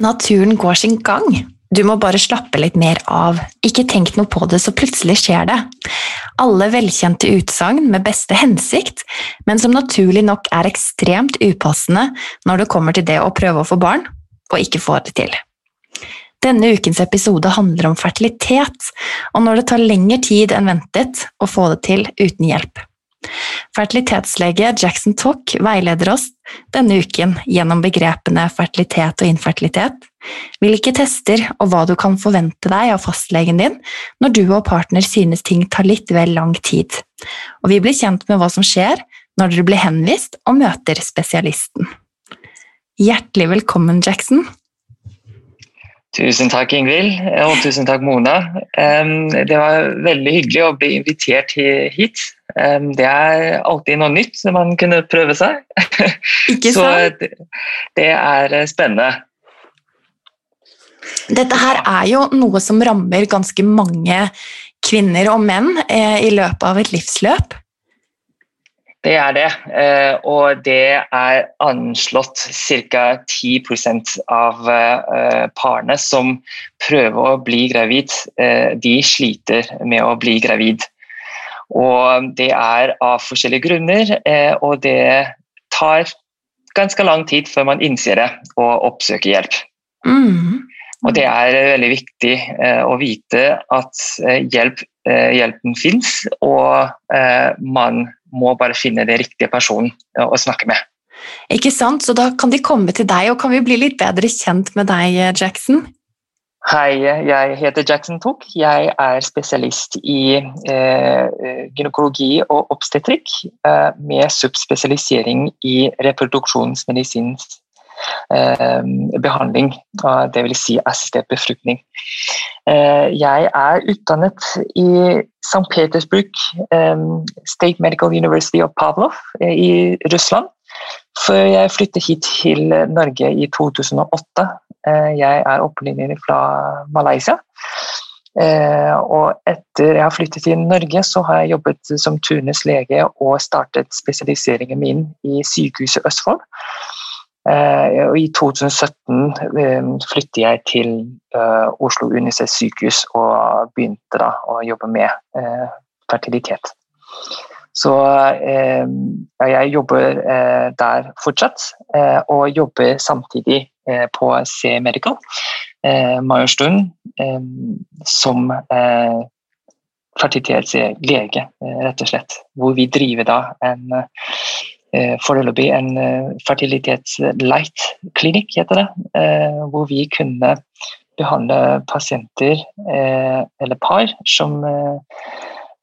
Naturen går sin gang. Du må bare slappe litt mer av. Ikke tenk noe på det, så plutselig skjer det. Alle velkjente utsagn med beste hensikt, men som naturlig nok er ekstremt upassende når det kommer til det å prøve å få barn, og ikke få det til. Denne ukens episode handler om fertilitet, og når det tar lengre tid enn ventet å få det til uten hjelp. Fertilitetslege Jackson Tock veileder oss denne uken gjennom begrepene fertilitet og infertilitet, hvilke tester og hva du kan forvente deg av fastlegen din når du og partner synes ting tar litt vel lang tid. Og vi blir kjent med hva som skjer når dere blir henvist og møter spesialisten. Hjertelig velkommen, Jackson. Tusen takk, Ingvild, og tusen takk, Mona. Det var veldig hyggelig å bli invitert hit. Det er alltid noe nytt som man kunne prøve seg. Ikke Så det er spennende. Dette her er jo noe som rammer ganske mange kvinner og menn eh, i løpet av et livsløp. Det er det, eh, og det er anslått ca. 10 av eh, parene som prøver å bli gravid, eh, de sliter med å bli gravid. Og det er av forskjellige grunner, og det tar ganske lang tid før man innser det og oppsøker hjelp. Mm. Og det er veldig viktig å vite at hjelp, hjelpen fins, og man må bare finne den riktige personen eh, å snakke med. Ikke sant? Så da kan de komme til deg, og kan vi bli litt bedre kjent med deg, eh, Jackson? Hei, jeg heter Jackson Took. Jeg er spesialist i eh, gynekologi og obstetrikk eh, med subspesialisering i reproduksjonsmedisinsk behandling, Det vil Si assistert befruktning. Eh, jeg er utdannet i St. Petersburg eh, State Medical University of Pavlov eh, i Russland, før jeg flyttet hit til Norge i 2008. Eh, jeg er opprinnelig fra Malaysia. Eh, og etter jeg har flyttet til Norge, så har jeg jobbet som turnuslege og startet spesialiseringen min i Sykehuset Østfold. Eh, og I 2017 eh, flyttet jeg til eh, Oslo sykehus og begynte da å jobbe med fertilitet. Så eh, jeg jobber eh, der fortsatt, eh, og jobber samtidig på C Medical, eh, Majorstuen, som eh, fertilitetslege, rett og slett. Hvor vi driver da en foreløpig en eh, fertilitets-light-klinikk, heter det. Eh, hvor vi kunne behandle pasienter eh, eller par som eh,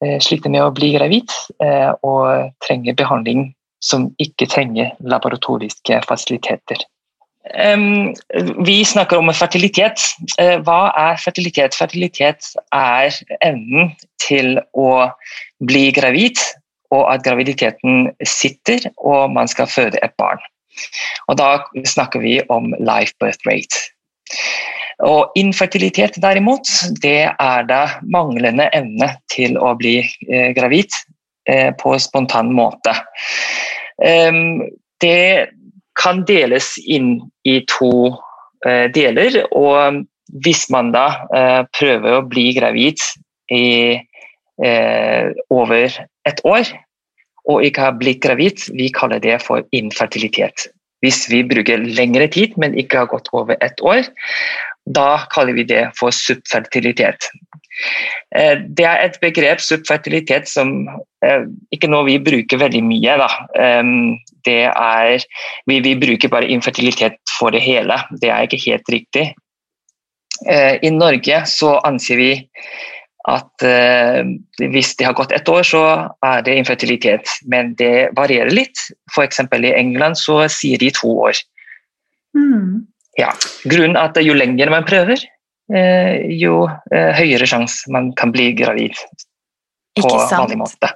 eh, sliter med å bli gravid eh, og trenger behandling som ikke trenger laboratoriske fasiliteter. Vi snakker om fertilitet. Eh, hva er fertilitet? Fertilitet er evnen til å bli gravid, og at graviditeten sitter og man skal føde et barn. Og da snakker vi om life birth rate. Og infertilitet derimot, det er da manglende evne til å bli eh, gravid eh, på spontan måte. Um, det kan deles inn i to eh, deler, og hvis man da eh, prøver å bli gravid i eh, over et år, og ikke har blitt gravid, vi kaller det for infertilitet. Hvis vi bruker lengre tid, men ikke har gått over et år, da kaller vi det for subfertilitet. Eh, Det er et begrep, subfertilitet, som eh, ikke noe vi bruker veldig mye. Da. Det er, vi, vi bruker bare infertilitet for det hele. Det er ikke helt riktig. Eh, I Norge så anser vi at eh, hvis det har gått ett år, så er det infertilitet. Men det varierer litt. F.eks. i England så sier de to år. Mm. Ja. Grunnen er at jo lenger man prøver, jo høyere sjanse man kan bli gravid på vanlig måte.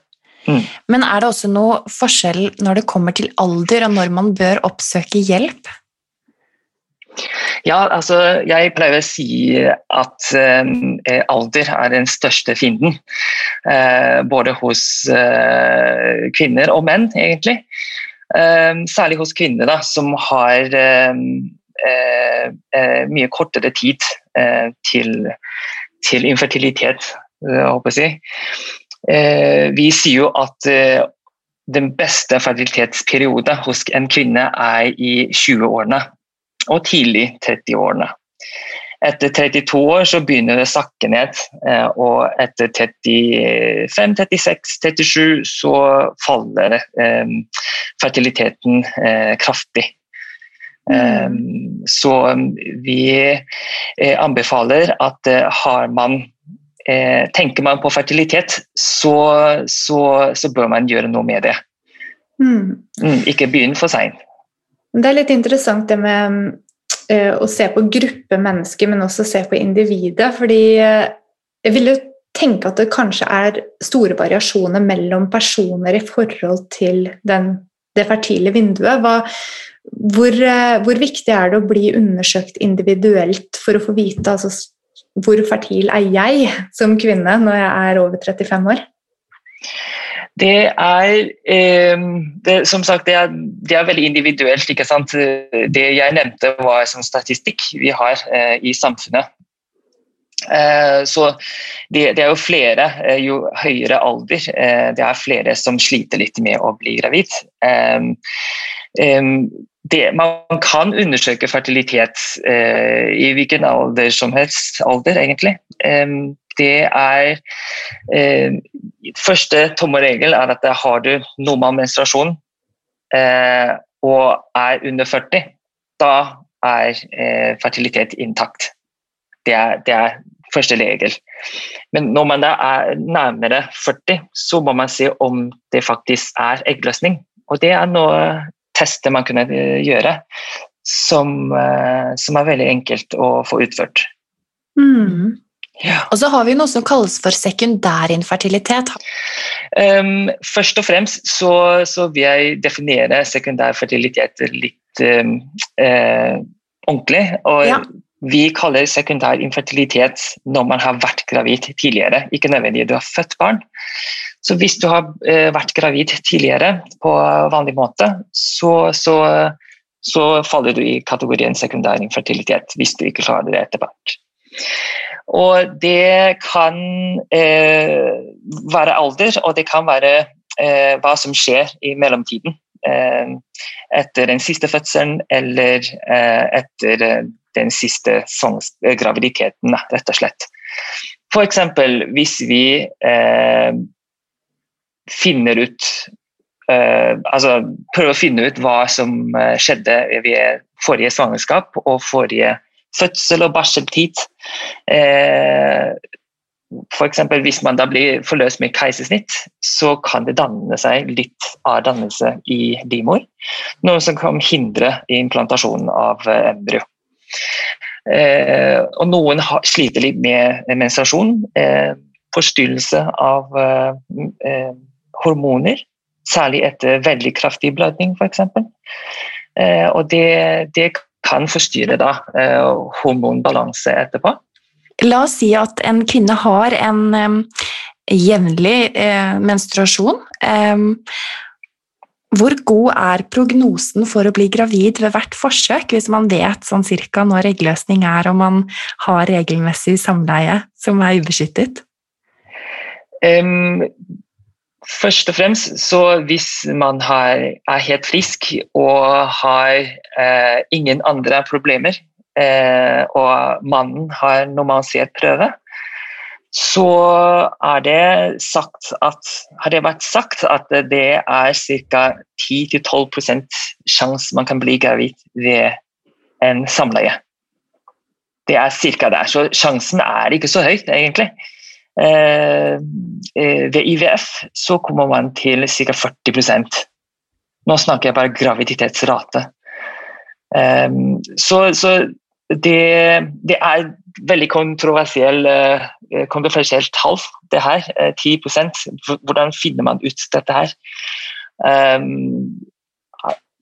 Mm. Men er det også noe forskjell når det kommer til alder, og når man bør oppsøke hjelp? Ja, altså jeg pleier å si at eh, alder er den største fienden. Eh, både hos eh, kvinner og menn, egentlig. særlig hos kvinner, da, som har mye kortere tid til, til infertilitet, håper jeg. vi sier jo at den beste fertilitetsperioden hos en kvinne er i 20-årene og tidlig 30-årene. Etter 32 år så begynner det å sakke ned, eh, og etter 35, 36, 37 så faller eh, fertiliteten eh, kraftig. Mm. Så vi anbefaler at har man Tenker man på fertilitet, så, så, så bør man gjøre noe med det. Mm. mm ikke begynn for seint. Det er litt interessant det med uh, å se på gruppe mennesker, men også se på individet. fordi uh, jeg vil jo tenke at det kanskje er store variasjoner mellom personer i forhold til den, det fertile vinduet. Hva, hvor, uh, hvor, viktig er det å bli undersøkt individuelt for å få vite altså, hvor fertil er jeg som kvinne når jeg er over 35 år? Det er, eh, det, som sagt, det er, det er, veldig individuelt. ikke sant? Det jeg nevnte, var som statistikk vi har eh, i samfunnet. Eh, så det, det, er jo flere, eh, jo høyere alder, det er flere som sliter litt med å bli gravid. Eh, det, man kan undersøke fertilitet i hvilken alder som helst alder, egentlig det er eh, Første tommeregel er at har du normal menstruasjon eh, og er under 40, da er eh, fertilitet intakt. Det er, det er, første regel. Men når man er nærmere 40, så må man se om det faktisk er eggløsning. Og det er noe tester man kunne eh, gjøre som, eh, som er veldig enkelt å få utført. Mm. Ja. Og så har vi noe som kalles for sekundærinfertilitet. Um, først og fremst så, så, vil jeg definere sekundærfertilitet litt um, uh, ordentlig. og ja. Vi kaller sekundær infertilitet når man har vært gravid tidligere, ikke nødvendig du har født barn. Så hvis du har uh, vært gravid tidligere på vanlig måte, så, så, så faller du i kategorien sekundær infertilitet hvis du ikke klarer det etter hvert. Og det kan eh, være alder, og det kan være eh, hva som skjer i mellomtiden. Eh, etter den siste fødselen eller eh, etter eh, den siste graviditeten, rett og slett. F.eks. hvis vi eh, finner ut altså prøver å finne ut hva som skjedde ved forrige svangerskap og forrige fødsel og barseltid. Eh, F.eks. hvis man da blir forløst med keisersnitt, så kan det danne seg litt av dannelse i livmor. Noe som kan hindre implantasjonen av eh, embryo. Eh, og noen sliter litt med menstruasjon. Eh, forstyrrelse av hormoner, særlig etter veldig kraftig blødning f.eks. Eh, og det, det kan forstyrre da, eh, hormonbalanse etterpå. La oss si at en kvinne har en um, jevnlig uh, menstruasjon. Um, hvor god er prognosen for å bli gravid ved hvert forsøk, hvis man vet sånn cirka når eggløsning er og man har regelmessig samleie som er ubeskyttet? Um, Først og fremst så hvis man har, er helt frisk og har eh, ingen andre problemer, eh, og mannen har normalisert prøve, så er det sagt at, har det vært sagt at det er ca. 10-12% sjanse man kan bli gravid ved en samleie. Det er ca. der, så sjansen er ikke så høyt, egentlig. Eh, eh, ved IVF så kommer man til ca. 40 Nå snakker jeg bare graviditetsrate. Eh, så, så det, det er veldig kontroversiell, kontroversielt tall, det her. Uh, 10% Hvordan finner man ut dette her?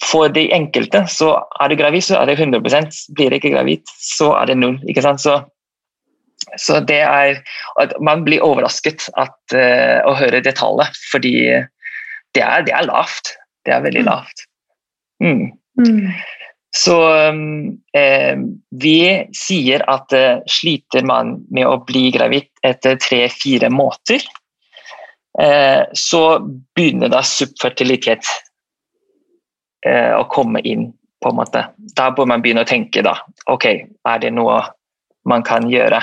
For de enkelte så er du gravid, så er det 100% Blir du ikke gravid, så er det null. ikke sant? Så, så det er at Man blir overrasket at, uh, å høre det tallet, fordi det er, det er, lavt. Det er veldig mm. lavt. Mm. Mm. Så eh, vi sier at eh, sliter man med å bli gravid etter tre-fire måneder, eh, så begynner da subfertilitet eh, å komme inn. på en måte. Da bør man begynne å tenke da, ok, er det noe man kan gjøre.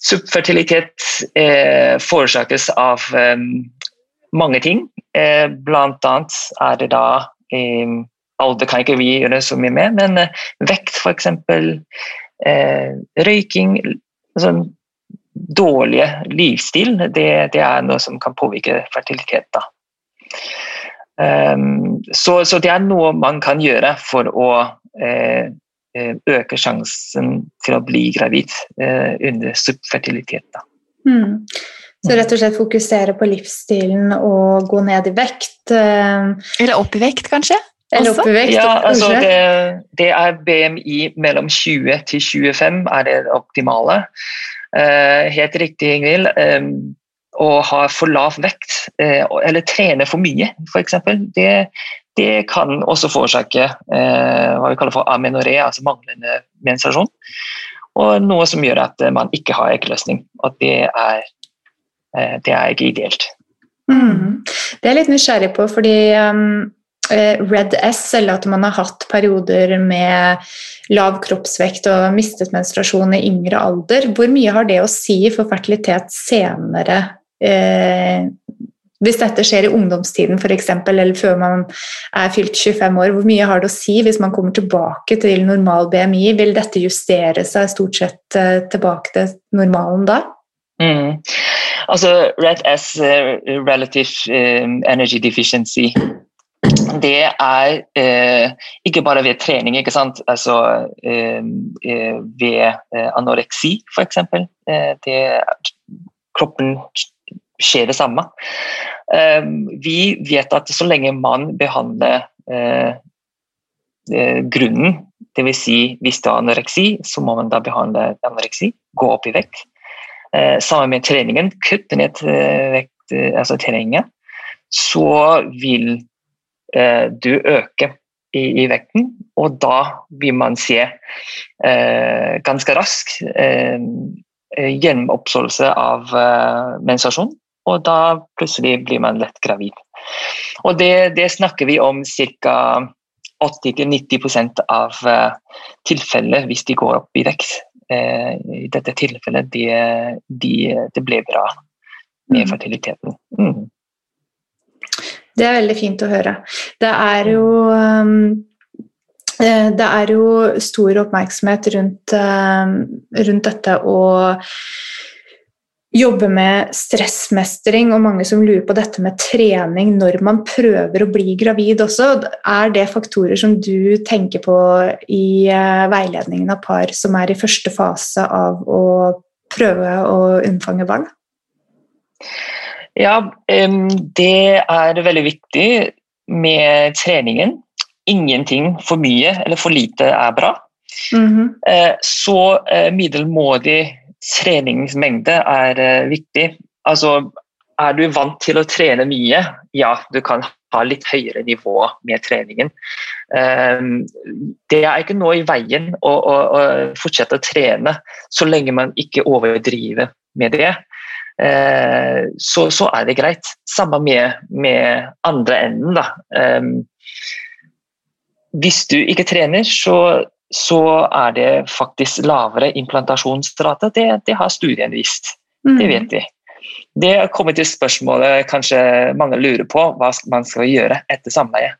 Subfertilitet eh, forårsakes av mange ting. Eh, blant annet er det da alder kan ikke vi gjøre så mye med, men eh, vekt f.eks. Eh, røyking sånn Dårlige livsstil det, det, er noe som kan påvirke fertilitet. da. Um, så, så, det er noe man kan gjøre for å uh, øke sjansen til å bli gravid uh, under subfertilitet. Mm. Så rett og slett fokusere på livsstilen og gå ned i vekt. Eller opp i vekt, kanskje? Eller opp i vekt? Ja, altså det, det, er BMI mellom 20 til 25 er det optimale. Helt riktig, Ingvild. Å ha for lav vekt eller trene for mye, f.eks. Det, det kan også forårsake eh, hva vi kaller for amenoré, altså manglende menstruasjon. Og noe som gjør at man ikke har eggløsning. Og det er, det er ikke ideelt. Mm. Det er jeg litt nysgjerrig på, fordi um Eh, Red S, eller at man har hatt perioder med lav kroppsvekt og mistet menstruasjon i yngre alder. Hvor mye har det å si for fertilitet senere? Eh, hvis dette skjer i ungdomstiden f.eks., eller før man er fylt 25 år, hvor mye har det å si hvis man kommer tilbake til normal BMI? Vil dette justere seg stort sett eh, tilbake til normalen da? Mm. Altså, Red S, uh, relative uh, energy deficiency, det er eh, ikke bare ved trening, ikke sant. Altså eh, eh ved eh, anoreksi, f.eks. Eh, kroppen skjer det samme. Eh, vi vet at så lenge man behandler eh, grunnen, dvs. Si, hvis det er anoreksi, så må man da behandle anoreksi, gå opp i vekt. sammen med treningen, kutte ned vekt, altså treningen, så vil Eh, du øke i, i, vekten, og da vil man se eh, ganske raskt eh, gjenoppståelse av eh, menstruasjon, og da plutselig blir man lett gravid. Og det, det snakker vi om ca. 80-90% av uh, tilfeller hvis de går opp i vekt. Uh, I dette tilfellet det, de, de ble bra med mm. fertiliteten. Mm. Det er veldig fint å høre. Det er jo um, eh, det er jo stor oppmerksomhet rundt, rundt dette å jobbe med stressmestring, og mange som lurer på dette med trening når man prøver å bli gravid også. Er det faktorer som du tenker på i eh, veiledningen av par som er i første fase av å prøve å unnfange barn? Ja, det er veldig viktig med treningen. Ingenting for mye eller for lite er bra. Mm -hmm. Så eh, middelmådig treningsmengde er eh, viktig. Altså, er du vant til å trene mye, ja, du kan ha litt høyere nivå med treningen. Det er ikke noe i veien å, å, å fortsette å trene så lenge man ikke overdriver med det. Eh, så, så, er det greit. Samme med, med andre enden. Da. hvis du ikke trener, så, så er det faktisk lavere implantasjonsrate. Det, det har studien vist. Mm. Det vet vi. Det kommer til spørsmålet kanskje mange lurer på, hva man skal gjøre etter samleie.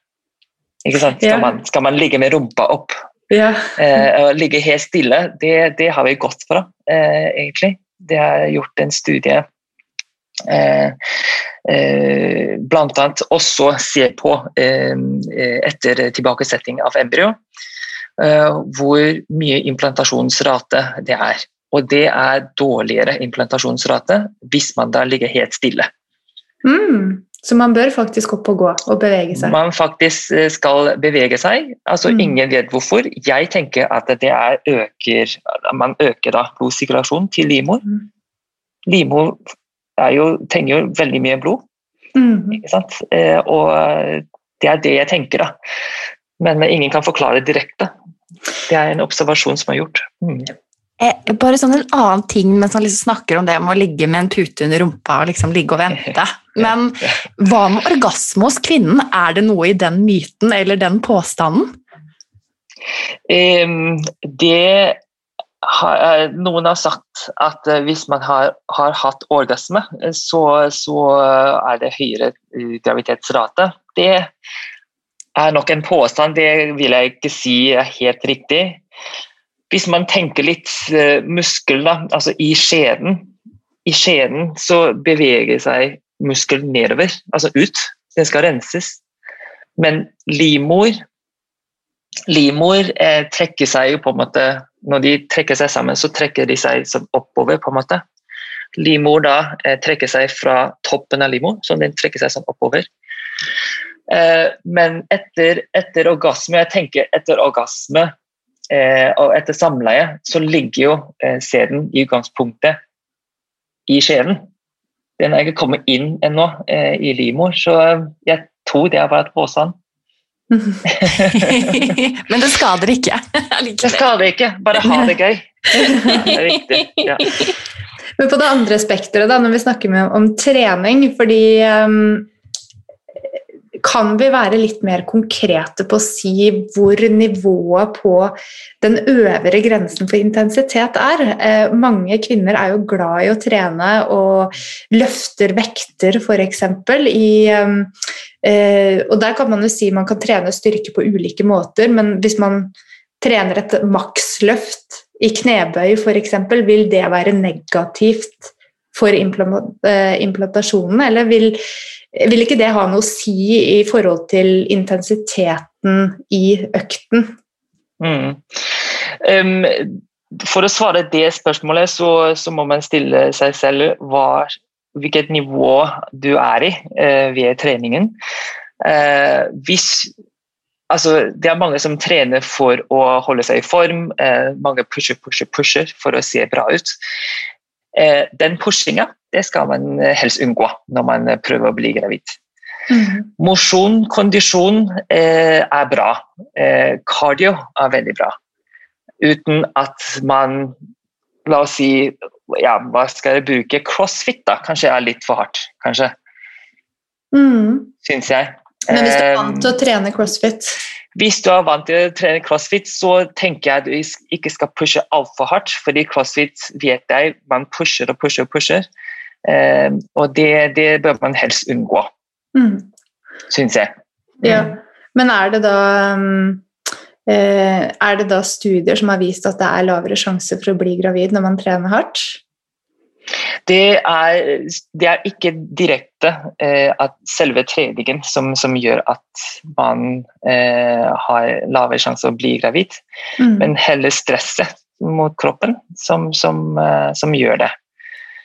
Skal, yeah. man, skal, man, ligge med rumpa opp Yeah. eh, og ligge helt stille? Det, det har vi gått fra, eh, egentlig det er gjort en studie eh, eh, Bl.a. også se på eh, etter tilbakesetting av embryo. Hvor mye implantasjonsrate det er. Og det er dårligere implantasjonsrate hvis man da ligger helt stille. Mm. Så man bør faktisk opp og gå og bevege seg? Man faktisk eh, skal bevege seg. altså mm. Ingen vet hvorfor. Jeg tenker at det er øker Man øker da blodsirkulasjonen til livmor. Mm. Livmor jo, trenger jo veldig mye blod. Mm. Ikke sant? Eh, og det er det jeg tenker, da. Men ingen kan forklare direkte. Det er en observasjon som er gjort. Mm. Eh, bare sånn en annen ting mens han liksom snakker om det med å ligge med en pute under rumpa og liksom ligge og vente. Men hva med orgasme hos kvinnen? Er det noe i den myten eller den påstanden? Um, det har, eh, noen har sagt at uh, hvis man har, har hatt orgasme, så, så, er det høyere graviditetsrate. Det er nok en påstand, det vil jeg ikke si er helt riktig hvis man tenker litt uh, muskel, da, altså i skjeden I skjeden så beveger seg muskelen nedover, altså ut. Den skal renses. Men livmor Livmor eh, trekker seg jo på en måte Når de trekker seg sammen, så trekker de seg oppover. på en måte. Livmor da eh, trekker seg fra toppen av livmor, så den trekker seg sånn oppover. Eh, men etter, etter orgasme Jeg tenker etter orgasme Eh, og etter samleie så ligger jo eh, sæden i utgangspunktet i skjeden. Den er ikke kommet inn ennå eh, i livmor, så jeg tror det har vært påstand. Men det skader ikke? det skader ikke, bare ha det gøy. det er viktig. Ja. Men på det andre spekteret, når vi snakker om, om trening fordi um, kan vi være litt mer konkrete på å si hvor nivået på den øvre grensen for intensitet er? Eh, mange kvinner er jo glad i å trene og løfter vekter, f.eks. Eh, og der kan man jo si man kan trene styrke på ulike måter, men hvis man trener et maksløft i knebøy f.eks., vil det være negativt for eh, implantasjonen, eller vil vil ikke det ha noe å si i forhold til intensiteten i økten? Mm. Um, for å svare det spørsmålet, så, så må man stille seg selv hva, hvilket nivå du er i uh, ved treningen. Uh, hvis, altså, det er mange som trener for å holde seg i form. Eh, mange pusher, pusher, pusher for å se bra ut. Den pushinga det skal man eh, helst unngå når man eh, prøver å bli gravid. Mm. Mosjon, kondisjon eh, er bra. Eh, cardio er veldig bra. Uten at man La oss si ja, hva skal jeg bruke? Crossfit da, kanskje er litt for hardt. Kanskje. Mm. Syns jeg. Men hvis du er vant til å trene crossfit? Hvis du er vant til å trene crossfit, så tenker jeg at du ikke skal pushe altfor hardt. fordi crossfit vet jeg man pusher og pusher og pusher. Eh, og det, det, bør man helst unngå, mm. syns jeg. Mm. Ja, Men er det da um, eh, er det da studier som har vist at det er lavere sjanse for å bli gravid når man trener hardt? Det er, det er ikke direkte eh, at selve treningen som, som, gjør at man eh, har lavere sjanse å bli gravid, mm. men heller stresset mot kroppen som, som, eh, som gjør det.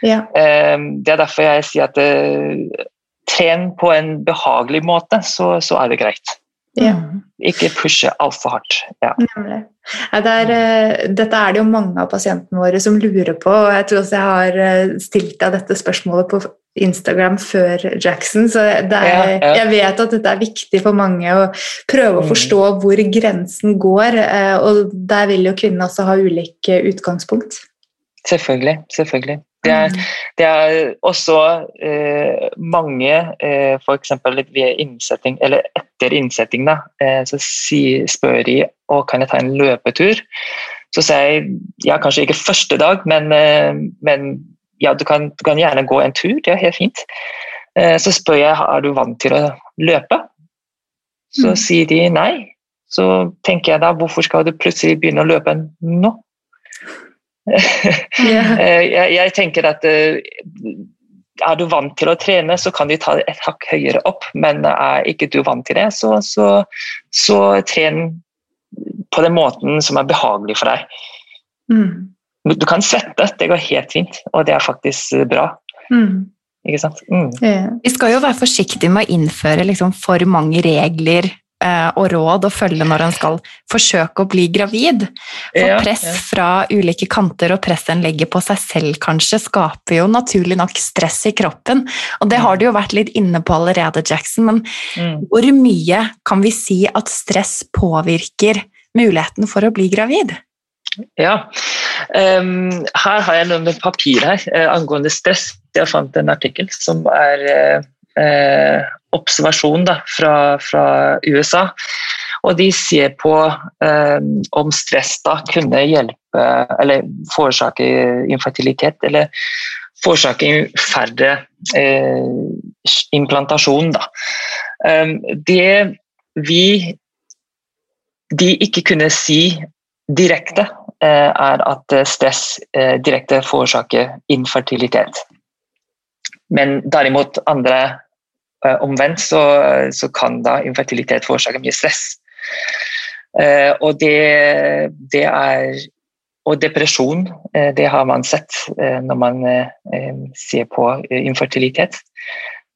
Ja. Ehm, det er derfor jeg sier at eh, tren på en behagelig måte, så, så er det greit. Ja. Ikke pushe altfor hardt. Ja. Ja, det er, uh, dette er det jo mange av pasientene våre som lurer på. og Jeg tror også jeg har uh, stilt deg dette spørsmålet på Instagram før Jackson, så er, jeg vet at dette er viktig for mange å prøve å mm. forstå hvor grensen går. Uh, og der vil jo kvinnene også ha ulike utgangspunkt. Selvfølgelig. selvfølgelig. Det er, mm. det er også eh, mange, eh, f.eks. ved innsetting, eller etter innsetting, da, eh, så si, spør de og kan jeg ta en løpetur. Så sier jeg ja, kanskje ikke første dag, men, eh, men ja, du kan, du kan, gjerne gå en tur. Det er helt fint. Eh, så spør jeg er du vant til å løpe. Så mm. sier de nei. Så tenker jeg da hvorfor skal du plutselig begynne å løpe nå? Eh, jeg, jeg, tenker at eh, er du vant til å trene, så kan du ta et hakk høyere opp. Men er ikke du vant til det, så, så, så tren på den måten som er behagelig for deg. Mm. Du kan svette, det går helt fint, og det er faktisk bra. Mm. Ikke sant? Mm. Ja. Vi skal jo være forsiktige med å innføre liksom for mange regler eh, og råd å følge når en skal forsøke å bli gravid. For press fra ulike kanter og press en legger på seg selv kanskje, skaper jo naturlig nok stress i kroppen. Og det har du jo vært litt inne på allerede, Jackson, men Mm. hvor mye kan vi si at stress påvirker muligheten for å bli gravid? Ja. um, her har jeg noe med papir her eh, angående stress. Jeg fant en artikkel som er eh, eh, observasjon da, fra, fra USA. Og de ser på eh, om stress da kunne hjelpe eller forårsake infertilitet, eller forårsake færre eh, implantasjon. Da. Ehm, det vi de ikke kunne si direkte, eh, er at eh, stress eh, direkte forårsaker infertilitet. Men derimot andre eh, omvendt, så, så kan da infertilitet forårsake mye stress. Eh, og det, det er Og depresjon, eh, det har man sett eh, når man eh, eh, ser på eh, infertilitet.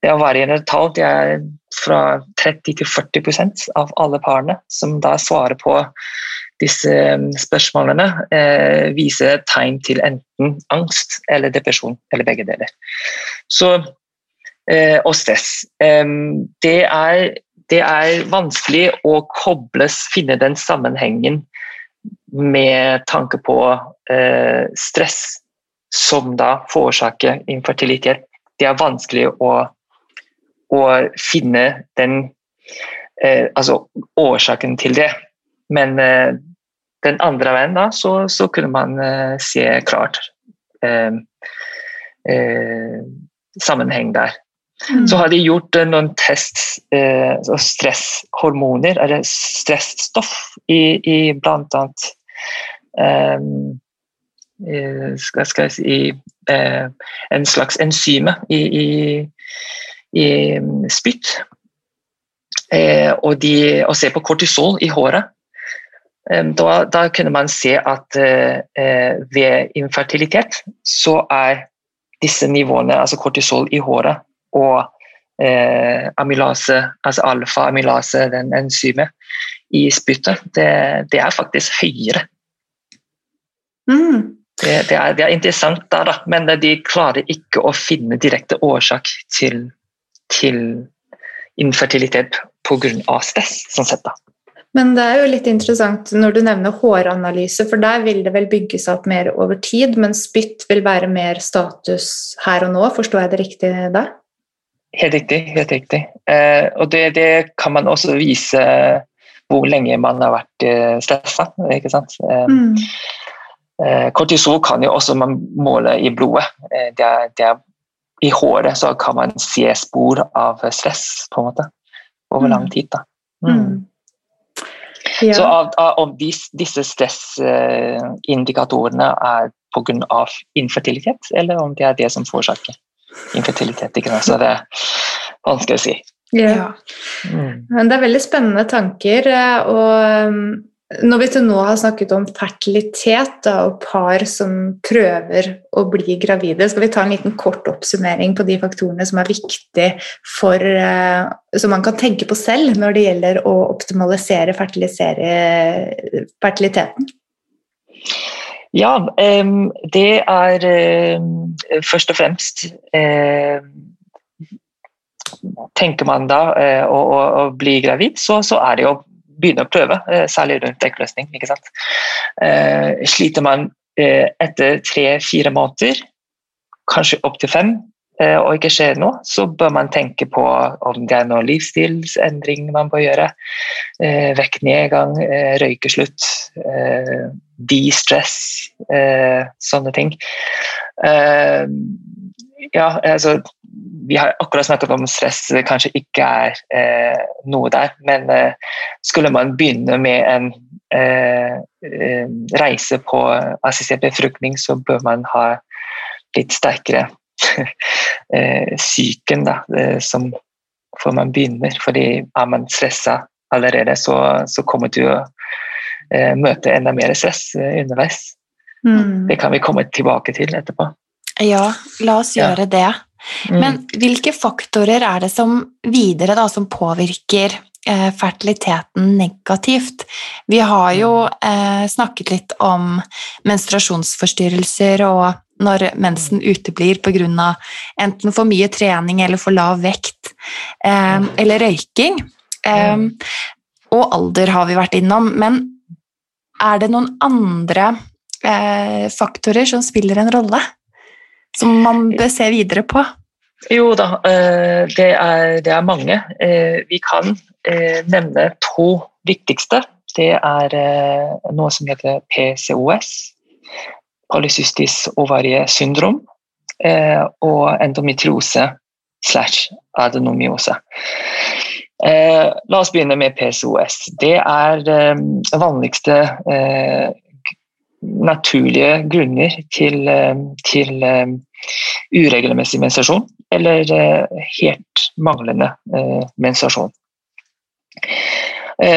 Det er varierende tall. Det er fra 30 til 40% av alle parene som da svarer på disse eh, spørsmålene, eh, viser tegn til enten angst eller depresjon, eller begge deler. Så, eh, og stress. Det, er, det er vanskelig å kobles, finne den sammenhengen med tanke på eh, stress som da forårsaker infertilitet. Det er vanskelig å, å finne den eh, altså årsaken til det. Men eh, den andre veien da, så, så kunne man eh, se klart eh, eh, sammenheng der. Så har de gjort eh, noen tests, eh, stresshormoner, eller stressstoff, i, i blant annet eh, eh, skal, skal jeg si eh, en slags enzyme i, i, i mm, spytt. Eh, og, de, og se på kortisol i håret. Eh, Da, da kunne man se at eh, eh, ved infertilitet så er disse nivåene, altså kortisol i håret og eh, amylase, altså alfa-amylase, den enzymet i spyttet, det, det er faktisk høyere. Mm. Det, det, er, det er interessant, da, da, men de klarer ikke å finne direkte årsak til, til infertilitet pga. stress. sånn sett da. Men det er jo litt interessant når du nevner håranalyse, for der vil det vel bygge seg opp mer over tid, men spytt vil være mer status her og nå. Forstår jeg det riktig da? Helt riktig. helt riktig. Eh, og det, det kan man også vise hvor lenge man har vært eh, stressa. Ikke sant? Eh, Mm. eh, kortisol kan jo også man måle i blodet. Eh, det er, det er, I håret så kan man se spor av stress på en måte, over Mm. lang tid. da. Mm. Mm. Ja. Så av, av, om dis, disse stressindikatorene er pga. infertilitet, eller om det er det som forårsaker infertilitet. Ikke sant? Så det er vanskelig å si. ja. Mm. Men det er veldig spennende tanker. eh, Og um, når vi til nå har snakket om fertilitet da, og par som prøver å bli gravide, skal vi ta en liten kort oppsummering på de faktorene som er viktige for eh, Som man kan tenke på selv når det gjelder å optimalisere fertilisere fertiliteten? Ja, det er først og fremst em, Tenker man da eh, å, å, å bli gravid, så, så er det å begynne å prøve, eh, særlig rundt eggløsning. ikke sant? Eh, sliter man etter tre-fire måneder, kanskje opptil fem, og ikke skjer noe, så bør man tenke på om det er noen livsstilsendring man bør gjøre. Vektnedgang, eh, røykeslutt, de-stress, eh, sånne ting. Eh, ja, altså Vi har akkurat snakket om stress det kanskje ikke er eh, noe der, men eh, skulle man begynne med en eh, eh, reise på assistert befruktning, så bør man ha litt sterkere psyken da, som før man begynner. fordi er man stressa allerede, så, så kommer du å møte enda mer stress eh, underveis. Mm. Det kan vi komme tilbake til etterpå. Ja, la oss Ja. gjøre det. Mm. Men hvilke faktorer er det som videre da, som påvirker eh, fertiliteten negativt? Vi har jo eh, snakket litt om menstruasjonsforstyrrelser og når mensen uteblir pga. enten for mye trening eller for lav vekt, eh, eller røyking. Eh, og alder har vi vært innom, men er det noen andre eh, faktorer som spiller en rolle? Som man bør se videre på? Jo da, eh, det er, det er mange. Eh, Vi kan eh, nevne to viktigste. Det er noe som heter PCOS, polycystisk ovariesyndrom, og endometriose slash adenomyose. Eh, La oss begynne med PCOS. Det er eh, vanligste eh, naturlige grunner til, eh, til eh, uregelmessig menstruasjon eller eh, helt manglende menstruasjon.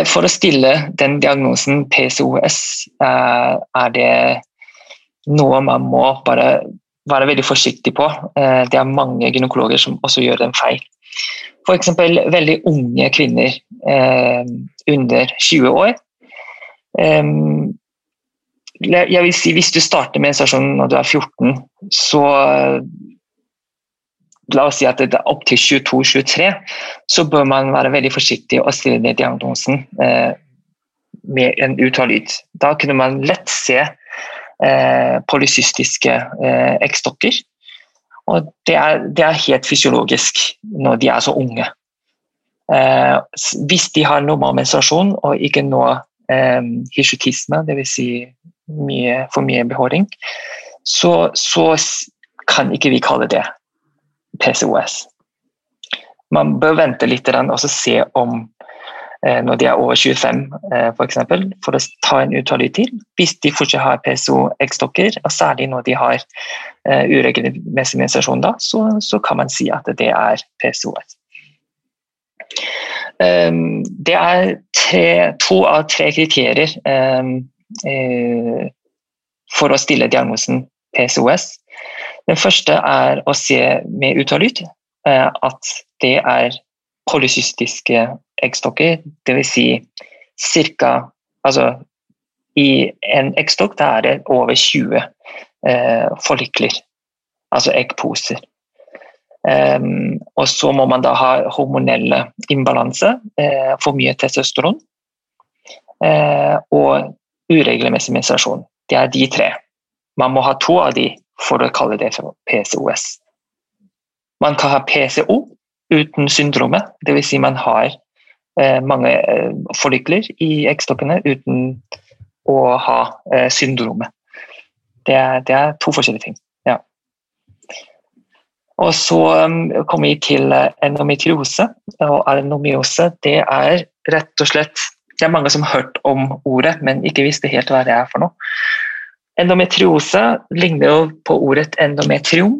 For å stille den diagnosen PCOS er det noe man må bare være veldig forsiktig på. Det er mange gynekologer som også gjør den feil. F.eks. veldig unge kvinner eh, under 20 år. Eh, jeg vil si Hvis du starter menstruasjon når du er 14, så La oss si at det er opp til 22-23, så bør man være veldig forsiktig og stille ned diagnosen eh, med en ultralyd. Da kunne man lett se eh, polycystiske eh, eggstokker. Og det er, det er helt fysiologisk når de er så unge. Eh, hvis de har normal menstruasjon og ikke noe eh, hirsutisme, dvs. Si for mye behåring, så, så kan ikke vi kalle det PCOS. Man bør vente litt og se om når de er over 25 eh, for, eksempel, for å ta en utallig til. Hvis de fortsatt har PSO-eggstokker, og særlig når de har eh, uregelmessig menstruasjon, da, så, så kan man si at det er PSO. Um, det er tre, to av tre kriterier um, eh, for å stille diagnosen PCOS. Den første er å se med ultralyd eh, at det er polycystiske eggstokker, dvs. Si ca. Altså, I en eggstokk er det over 20 eh, forlikler, altså eggposer. Um, og så må man da ha hormonelle imbalanse, eh, for mye testosteron eh, og uregelmessig menstruasjon. Det er de tre. Man må ha to av de for å kalle det for PCOS. Man kan ha PCO uten syndromet, dvs. Si man har eh, mange eh, forlikler i eggstokkene uten å ha eh, syndromet. Det er, det er to forskjellige ting. Ja. Og så um, kommer vi til endometriose. Og adenomyose det er rett og slett Det er mange som har hørt om ordet, men ikke visste helt hva det er for noe. Endometriose ligner jo på ordet endometrium.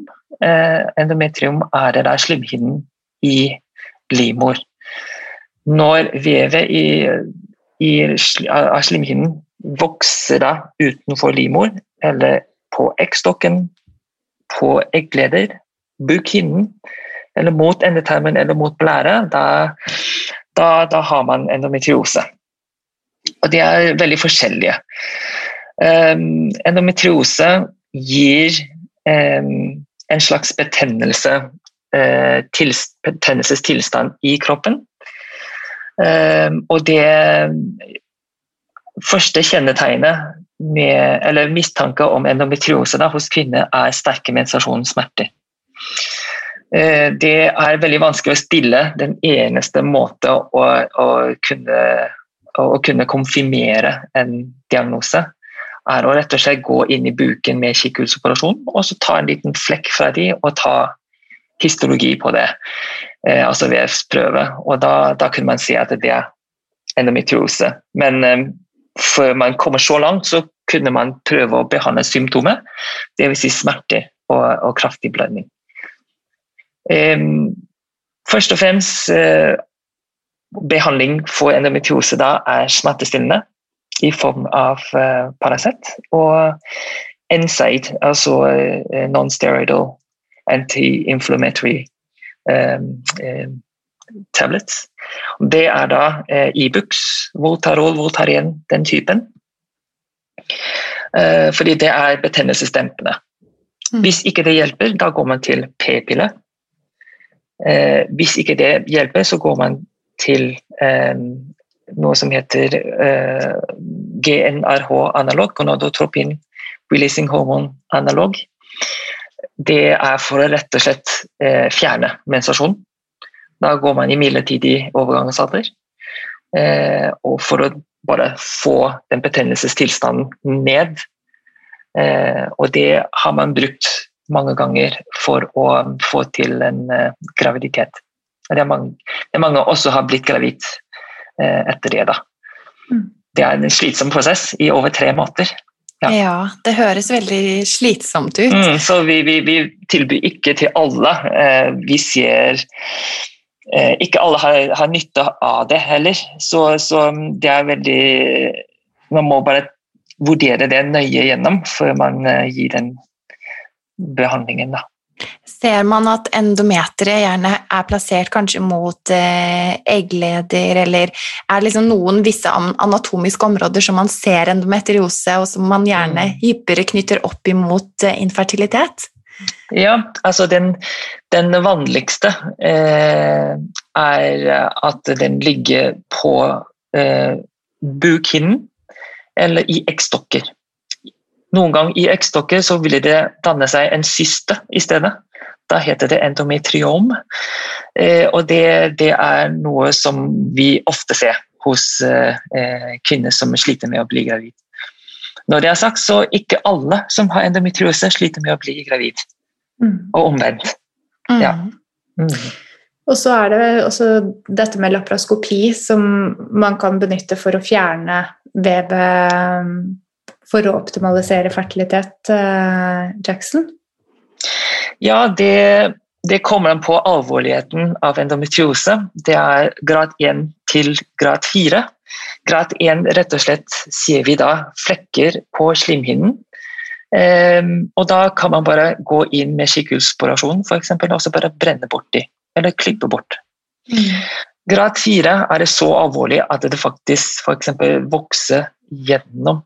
Endometrium er det der slimhinnen i livmor. Når vevet i, i, av slimhinnen vokser da utenfor livmor, eller på eggstokken, på eggleder, bukhinnen, eller mot endetarmen eller mot blære, da, da, da har man endometriose. Og de er veldig forskjellige. Um, endometriose gir um, en slags betennelse, betennelsestilstand i kroppen. Um, og det første kjennetegnet med, eller mistanke om endometriose da, hos kvinner er sterke menstruasjonssmerter. Eh, Det er veldig vanskelig å stille den eneste måte å, å, kunne, å kunne konfirmere en diagnose er å rett og slett gå inn i buken med kikkhullsoperasjon og så ta en liten flekk fra de og ta histologi på det, eh, altså vevsprøve. Og da, da kunne man si at det er endometriose. Men eh, før man kommer så langt, så kunne man prøve å behandle symptomet, dvs. Si smerter og, og kraftig blødning. Eh, først og fremst eh, behandling for endometriose da er smertestillende. i form av uh, Paracet og NSAID, altså uh, non-steroidal anti-inflammatory um, um, tablets. Det er da uh, e Voltarol, Voltaren, den typen. fordi det er betennelsesdempende. Mm. Hvis ikke det hjelper, da går man til p-pille. hvis ikke det hjelper, så går man til noe som heter GNRH-analog, gonadotropin releasing hormone-analog. Det er for å rett og slett uh, fjerne menstruasjon. Da går man i midlertidig overgangsalder. Uh, og for å bare få den betennelsestilstanden ned. og det har man brukt mange ganger for å få til en graviditet. Det er mange, det er mange også har blitt gravid Eh, etter det. da. Mm. Det er en slitsom prosess i over tre måneder. Ja. ja, det høres veldig slitsomt ut. Mm, så vi, vi, vi, tilbyr ikke til alle. Eh, vi ser eh, Ikke alle har, har, nytte av det heller. Så, så, det er veldig Man må bare vurdere det nøye gjennom før man gir den behandlingen. da. Ser man at endometeret gjerne er plassert kanskje mot eh, eggleder, eller er det liksom noen visse anatomiske områder som man ser endometriose, og som man gjerne mm. hyppigere knytter opp imot eh, infertilitet? Ja, altså den, den vanligste eh, er at den ligger på eh, bukhinnen eller i eggstokker. Noen gang i eggstokker så ville det danne seg en syste i stedet. Da heter det endometriom. Eh, og det, det, er noe som vi ofte ser hos eh, kvinner som sliter med å bli gravid. Når det er sagt, så ikke alle som har endometriose, sliter med å bli gravid. Mm. Og omvendt. Mm. Ja. Mm. Og så er det også dette med laparoskopi som man kan benytte for å fjerne vevet for å optimalisere fertilitet, uh, Jackson? Ja, det, det kommer an på alvorligheten av endometriose. Det er grad 1 til grad 4. Grad 1 rett og slett sier vi da flekker på slimhinnen. Um, og da kan man bare gå inn med skikkelsporasjon f.eks. og så bare brenne bort de, eller klippe bort. Mm. Grad 4 er det så alvorlig at det faktisk f.eks. vokser gjennom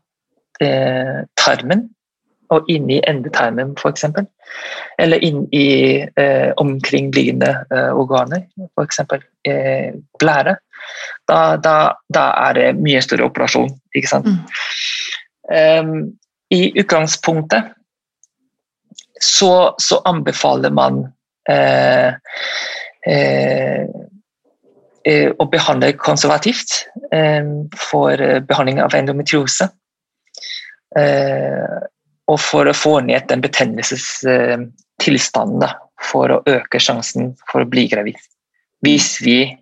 eh, tarmen og inn i endetarmen f.eks. Eller inn i eh, omkringliggende eh, organer, f.eks. Eh, blære. Da, da, da, er det mye større operasjon. ikke sant? Mm. Um, I utgangspunktet så, så anbefaler man eh, eh, eh å behandle konservativt for behandling av endometriose. Eh, og for å få ned den betennelsestilstanden for å øke sjansen for å bli gravid. Hvis vi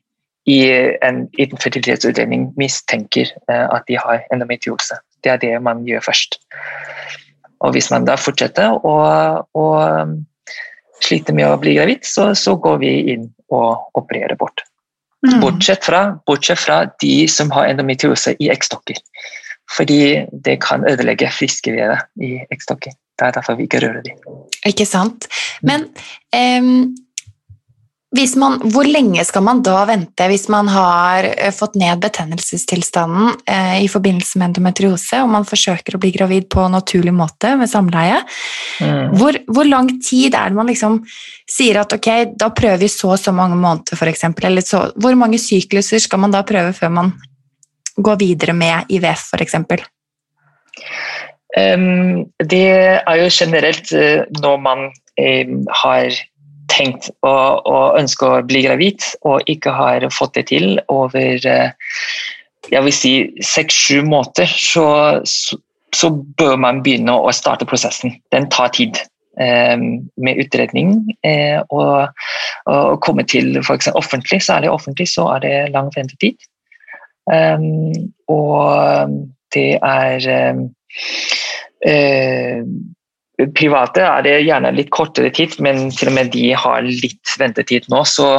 i en infertilitetsutredning mistenker eh, at de har endometriose. Det er det man gjør først. Og hvis man da fortsetter å, å slite med å bli gravid, så, så, går vi inn og opererer bort. Mm. Bortsett, fra, bortsett fra de som har endometriose i eggstokker. Fordi det kan ødelegge friske vevet i eggstokker. Det er derfor vi ikke rører dem. Ikke sant. Men um, man, hvor lenge skal man da vente hvis man har eh, fått ned betennelsestilstanden eh, i forbindelse med endometriose og man forsøker å bli gravid på naturlig måte med samleie? Mm. Hvor, hvor, lang tid er det man liksom sier at ok, da prøver vi så og så mange måneder, f.eks.? Eller så, hvor mange sykluser skal man da prøve før man gå videre med IVF, f.eks.? Um, det er jo generelt uh, når man har tenkt å, å, ønske å bli gravid og ikke har fått det til over uh, jeg vil si seks-sju måneder, så, så, bør man begynne å starte prosessen. Den tar tid. Med utredning uh, og, å komme til for eksempel, offentlig, særlig offentlig, så er det lang ventetid. Um, og det er um, uh, Private er det gjerne litt kortere tid, men til og med de har litt ventetid nå. Så,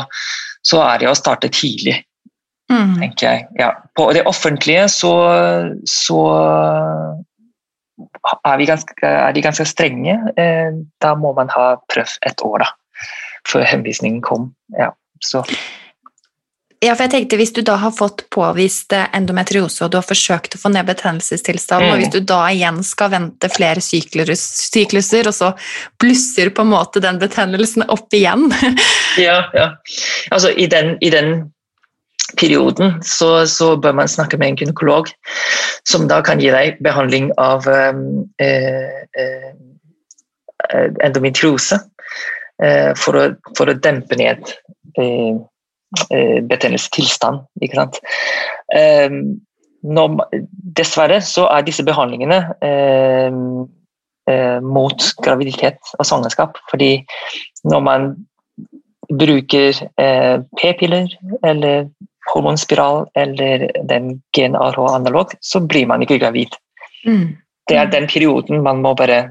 så er det å starte tidlig. mm. tenker jeg. Ja. På det offentlige så, så er, ganske, er, de ganske strenge. Eh, da må man ha prøvd et år da, før henvisningen kom. Ja, så. Ja, for jeg tenkte Hvis du da har fått påvist endometriose og du har forsøkt å få ned betennelsestilstanden, mm. og hvis du da igjen skal vente flere syklus, sykluser, og så blusser på en måte den betennelsen opp igjen Ja, ja. Altså i den, i den perioden så, så, bør man snakke med en gynekolog, som da kan gi deg behandling av um, uh, uh, endometriose uh, for, å, for, å, dempe ned eh, Eh, betennelsestilstand. Ikke sant? Ehm, når, dessverre så er disse behandlingene eh, eh, mot graviditet og svangerskap. Fordi når man bruker eh, p-piller eller hormonspiral eller den GnRH-analog, så blir man ikke gravid. Mm. Det er den perioden man må bare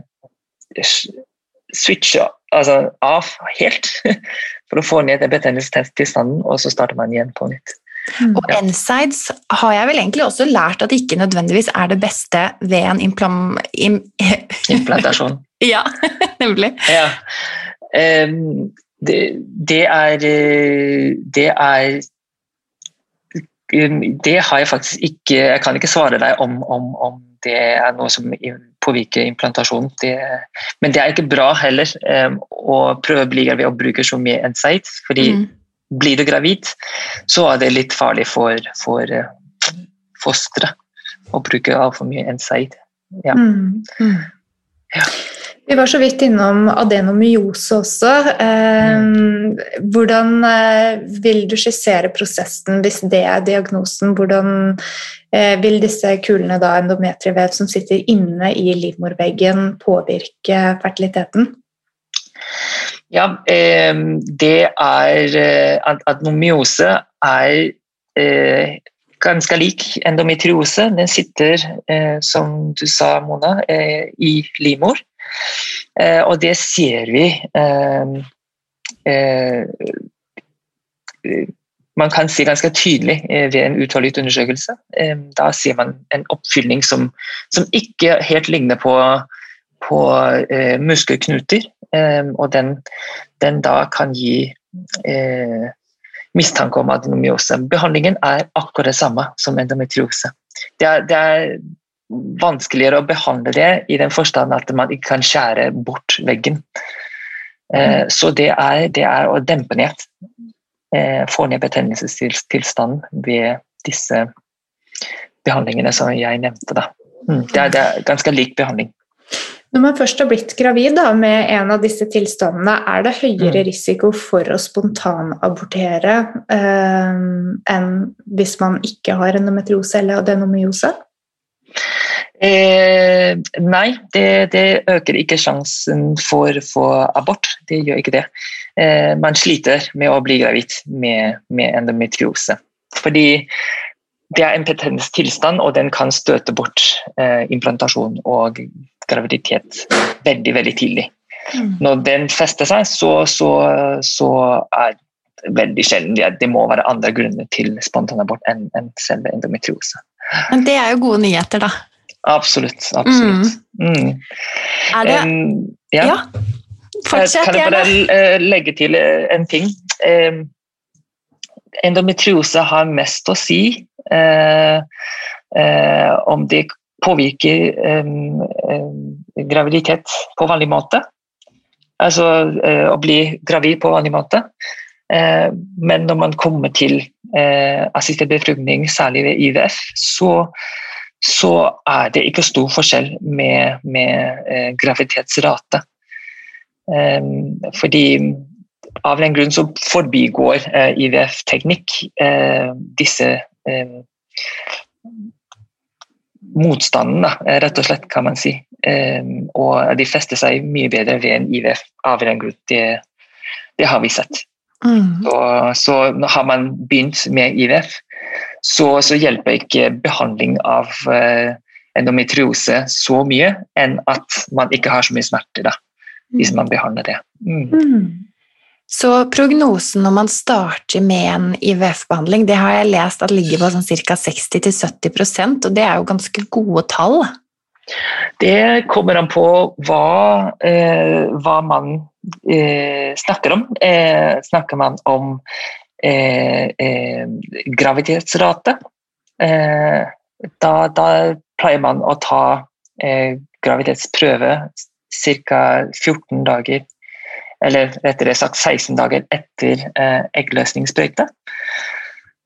switche altså, av helt for å få ned den betennelsestilstanden, og så starter man igjen på nytt. Mm. Og NSIDES har jeg vel egentlig også lært at ikke nødvendigvis er det beste ved en implam... Im Implantasjon. ja, nemlig. Ja. Um, det, det, er Det er Det har jeg faktisk ikke Jeg kan ikke svare deg om, om, om det er noe som påvirker implantasjonen. Det, men det er ikke bra heller um, å prøve å bli gravid og bruke så mye NSAID. fordi mm. blir du gravid, så er det litt farlig for, for uh, fosteret å bruke altfor mye NSAID. Ja. Mm. Mm. ja. Vi var så vidt innom adenomyose også. Eh, hvordan eh, vil du skissere prosessen hvis det er diagnosen? Hvordan vil disse kulene, da, endometrievev som sitter inne i livmorveggen, påvirke fertiliteten? Ja, det er Adenomyose er ganske lik endometriose. Den sitter, som du sa, Mona, i livmor. Eh, og det ser vi eh, eh, man kan se ganske tydelig ved en ultralydundersøkelse. Da ser man en oppfylling som, som ikke helt ligner på, på muskelknuter. Og den, den, da kan gi mistanke om adenomyose. Behandlingen er akkurat det samme som endometriose. Det er, det er vanskeligere å behandle det i den forstand at man ikke kan skjære bort veggen. Eh. Så det er, det er, å dempe ned. Eh, få ned betennelsestilstanden ved disse behandlingene som jeg nevnte. Da. Mm. Det, er, det er ganske lik behandling. Når man først har blitt gravid da, med en av disse tilstandene, er det høyere mm. risiko for å spontanabortere eh, enn hvis man ikke har endometriose eller adenomyose? Eh, nei, det, det, øker ikke sjansen for, for abort. Det gjør ikke det. Eh, man sliter med å bli gravid med, med endometriose. Fordi det er en petenstilstand, og den kan støte bort eh, implantasjon og graviditet veldig, veldig tidlig. Mm. Når den fester seg, så, så, så er det veldig sjelden det, det må være andre grunner til spontanabort enn, enn selve endometriose. Men det er jo gode nyheter, da. Absolutt. absolutt. Mm. Mm. Er det um, ja. ja. Fortsett. Kan jeg bare eh, legge til eh, en ting? Endometriose har mest å si om det påvirker graviditet på vanlig måte. Altså å bli gravid på vanlig måte. men når man kommer til assistert befruktning, særlig ved IVF, så så er det ikke stor forskjell med, med eh, graviditetsrate. Um, fordi av den grunn så forbigår eh, IVF-teknikk eh, disse eh, motstanden, rett og slett, kan man si. Um, og de fester seg mye bedre ved en IVF av den grunn. Det, det har vi sett. Mm. Så, så har man begynt med IVF, så, så hjelper ikke behandling av endometriose så mye enn at man ikke har så mye smerte da, hvis mm. man behandler det. Mm. Mm. Så prognosen når man starter med en IVF-behandling, det har jeg lest at ligger på sånn ca. 60-70% og det er jo ganske gode tall? Det kommer an på hva, eh, hva man eh, snakker om. Eh, snakker man om eh, eh, graviditetsrate, eh, da, da, pleier man å ta graviditetsprøve ca. 14 dager eller rettere sagt 16 dager etter eggløsningssprøyte.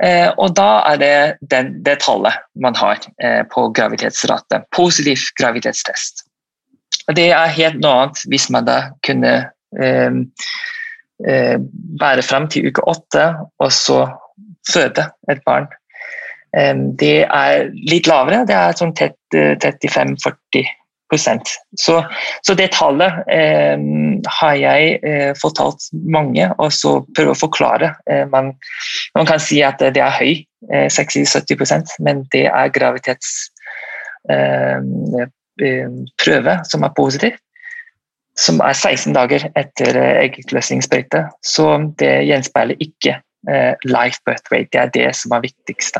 Eh, og da er det den, det tallet man har eh, på graviditetsrate. Positiv graviditetstest. Og det er helt noe annet hvis man da kunne eh, eh bære frem til uke åtte og så føde et barn. Eh, det er litt lavere, det er sånn 35-40 så, så, det tallet eh, har jeg eh, fortalt mange, og så prøver å forklare. Eh, man, man, kan si at det er høy, 60-70 eh, men det er gravitetsprøve eh, som er positiv. Som er 16 dager etter eggløsningssprøyte. Så det gjenspeiler ikke eh, life birth rate. Det er det som er viktigst.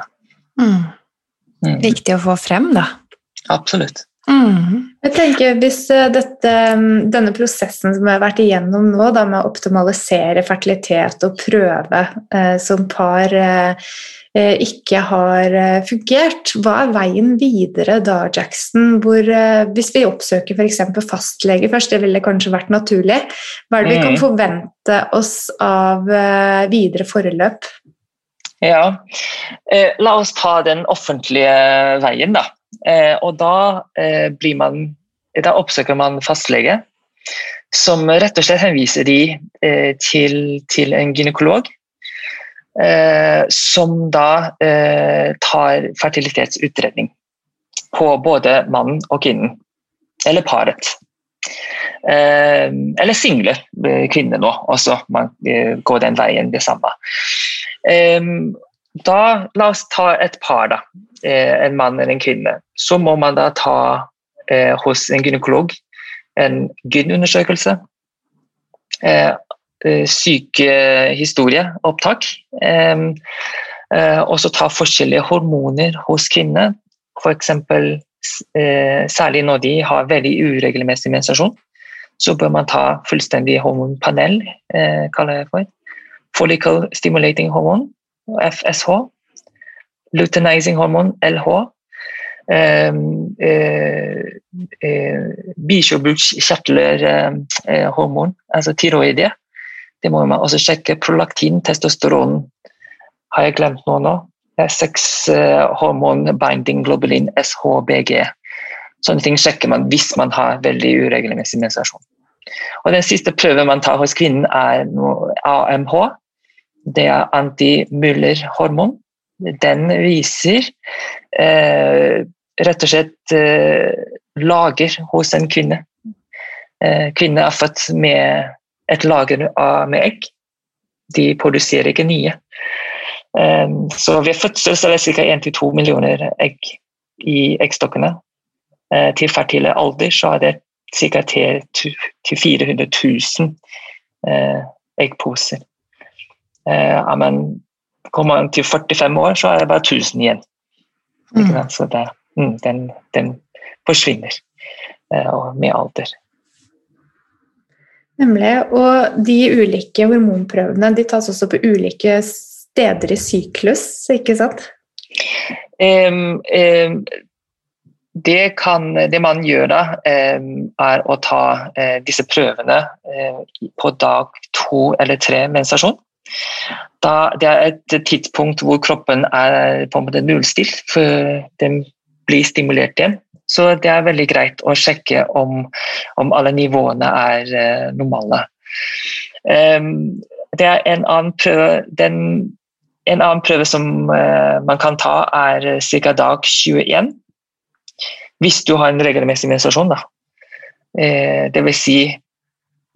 Mm. Mm. Viktig å få frem, da. Absolutt. Mm. Jeg tenker Hvis eh, dette, mm, denne prosessen som vi har vært igjennom nå, da, med å optimalisere fertilitet og prøve eh, som par eh, eh ikke har eh, fungert, hva er veien videre da, Jackson? Hvor, eh, hvis vi oppsøker f.eks. fastlege først, det ville kanskje vært naturlig. Hva er det vi kan mm. forvente oss av videre forløp? Ja, la oss ta den offentlige veien, da. Eh, og da, eh, man, da oppsøker man fastlege, som rett og slett henviser de eh, til, til en gynekolog. som da tar fertilitetsutredning på både mannen og kvinnen. Eller paret. eller single kvinner nå også. Man går den veien, det samme. Da, la oss ta et par, da. Eh, en mann eller en kvinne, så må man da ta eh, hos en gynekolog en gyn-undersøkelse. eh sykehistorieopptak. Eh, eh, og så ta forskjellige hormoner hos kvinner. F.eks. Eh, særlig når de har veldig uregelmessig menstruasjon, så bør man ta fullstendig hormonpanel, eh, kaller jeg det for. Follicle stimulating hormone, FSH luteinizing hormon, LH. Um, eh, eh, Bikjørbukskjertelhormon, eh, altså tiroide Det må man også sjekke. Prolaktin, testosteron. Har jeg glemt noe nå? Sexhormon, binding globulin, SHBG. Sånne ting sjekker man hvis man har veldig uregelmessig menstruasjon. Og Den siste prøven man tar hos kvinnen, er AMH. Det er antimuller-hormon den viser eh, rett og slett eh, lager hos en kvinne. Eh, kvinner er født med et lager av, med egg. De produserer ikke nye. Eh, så ved fødsel så er det ca. 1-2 millioner egg i eggstokkene. Eh, til fertile alder så er det ca. 400 000 eh, eggposer. Eh, men Kommer man til 45 år, så er det bare 1000 igjen. Mm. Så det, mm, den, den, forsvinner uh, med alder. Nemlig. Og de ulike hormonprøvene de tas også på ulike steder i syklus, ikke sant? Um, um, det, kan, det, man gjør da, um, er å ta uh, disse prøvene uh, på dag to eller tre menstruasjon. Da, det er et tidspunkt hvor kroppen er på en måte nullstilt for den blir stimulert igjen. Så det er veldig greit å sjekke om, om alle nivåene er eh, normale. Um, det er en annen prøve den, En annen prøve som uh, man kan ta, er ca. dag 21. Hvis du har en regelmessig menstruasjon. Da. Det vil si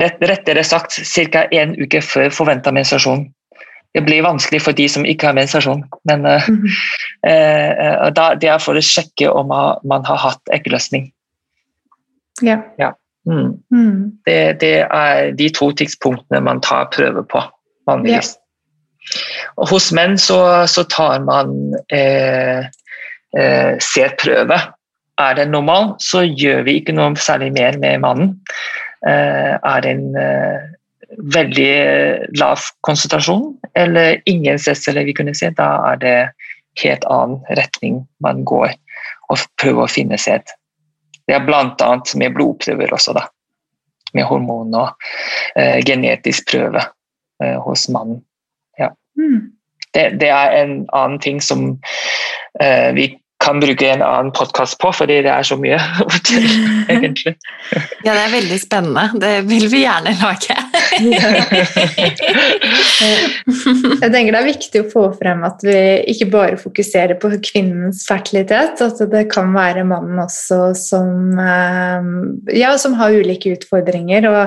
rettere sagt ca. en uke før forventa menstruasjon det blir vanskelig for de som ikke har menstruasjon. Men mm -hmm. uh, da, det er for å sjekke om man har hatt eggløsning. Ja. ja. Mm. Mm. Det, det, er de to tidspunktene man tar prøve på, vanligvis. Ja. Og hos menn så, så tar man eh, eh, ser prøve. Er den normal, så gjør vi ikke noe særlig mer med mannen. Eh, er en eh, veldig lav konsentrasjon eller ingen C-celler vi kunne se, da er det helt annen retning man går og prøver å finne sæd. Det er bl.a. med blodprøver også, da. Med hormon og eh, genetisk prøve eh, hos mannen. Ja. Mm. Det, det, er en annen ting som eh, vi kan bruke en annen podkast på, fordi det er så mye egentlig. Ja, det er veldig spennende. Det vil vi gjerne lage. Jeg tenker det er viktig å få frem at vi ikke bare fokuserer på kvinnens fertilitet, at det kan være mannen også som, eh, ja, som har ulike utfordringer. Og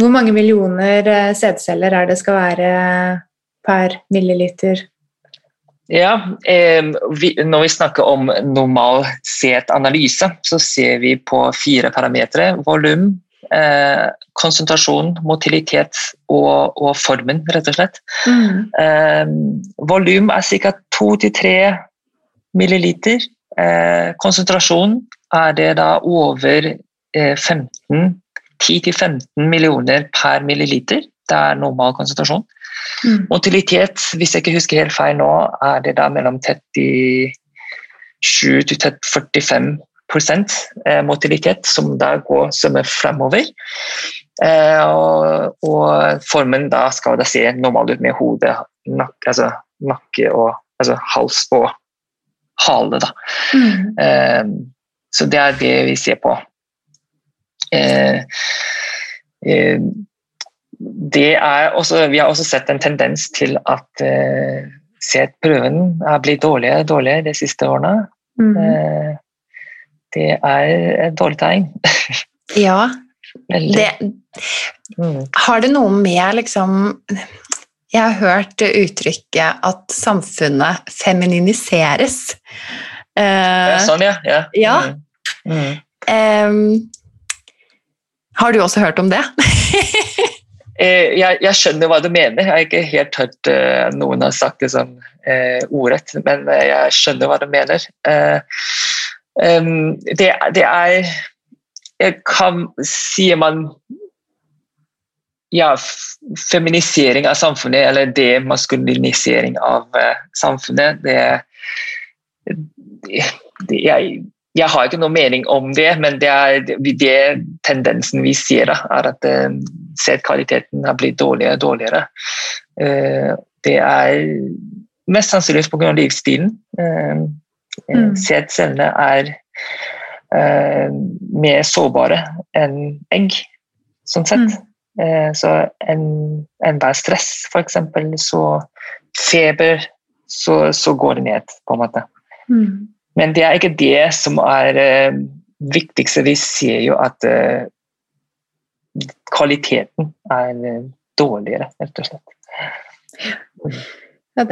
hvor mange millioner eh, sædceller er det skal være per milliliter ja, eh, vi, Når vi snakker om normal set-analyse, så ser vi på fire parametere. Volum, eh, konsentrasjon, motilitet og, og, formen, rett og slett. Mm. Eh, volum er ca. 2-3 milliliter. Eh, konsentrasjon er det da over eh, 10-15 millioner per milliliter. Det er normal konsentrasjon. Mm. Motilitet, hvis jeg ikke husker helt feil nå, er det da mellom 37 til 45 eh, motilitet, som da går som er fremover. Eh, og, og, formen da skal da se normal ut med hode, nakke, altså, nakke og altså, hals og hale. Da. Mm. Eh, så det er det vi ser på. Eh, eh, også, vi har også sett en tendens til at uh, prøven er blitt dårligere og dårligere de siste årene. Mm. Uh, det er et dårlig tegn. ja. Det, mm. Har det noe med liksom Jeg har hørt uttrykket at samfunnet femininiseres. Uh, sånn, ja. ja. ja. Mm. Um, har du også hørt om det? Eh, jeg, jeg, skjønner hva du mener. Jeg har ikke helt hørt uh, noen har sagt det sånn uh, ordrett, men uh, jeg skjønner hva du mener. Um, det, det, er Jeg kan Sier man ja, feminisering av samfunnet, eller demaskulinisering av samfunnet, det, det jeg, jeg har ikke noe mening om det, men det er det tendensen vi ser, da, er at sædkvaliteten har blitt dårligere og dårligere. Eh, det er mest sannsynligvis pga. livsstilen. Eh, mm. Sædcellene er eh, mer sårbare enn egg, sånn sett. Mm. Så enhver en stress, f.eks., så feber, så, så, går det ned, på en måte. Mm. Men det er ikke det som er det viktigste. Vi ser jo at kvaliteten er eh, dårligere, rett og slett.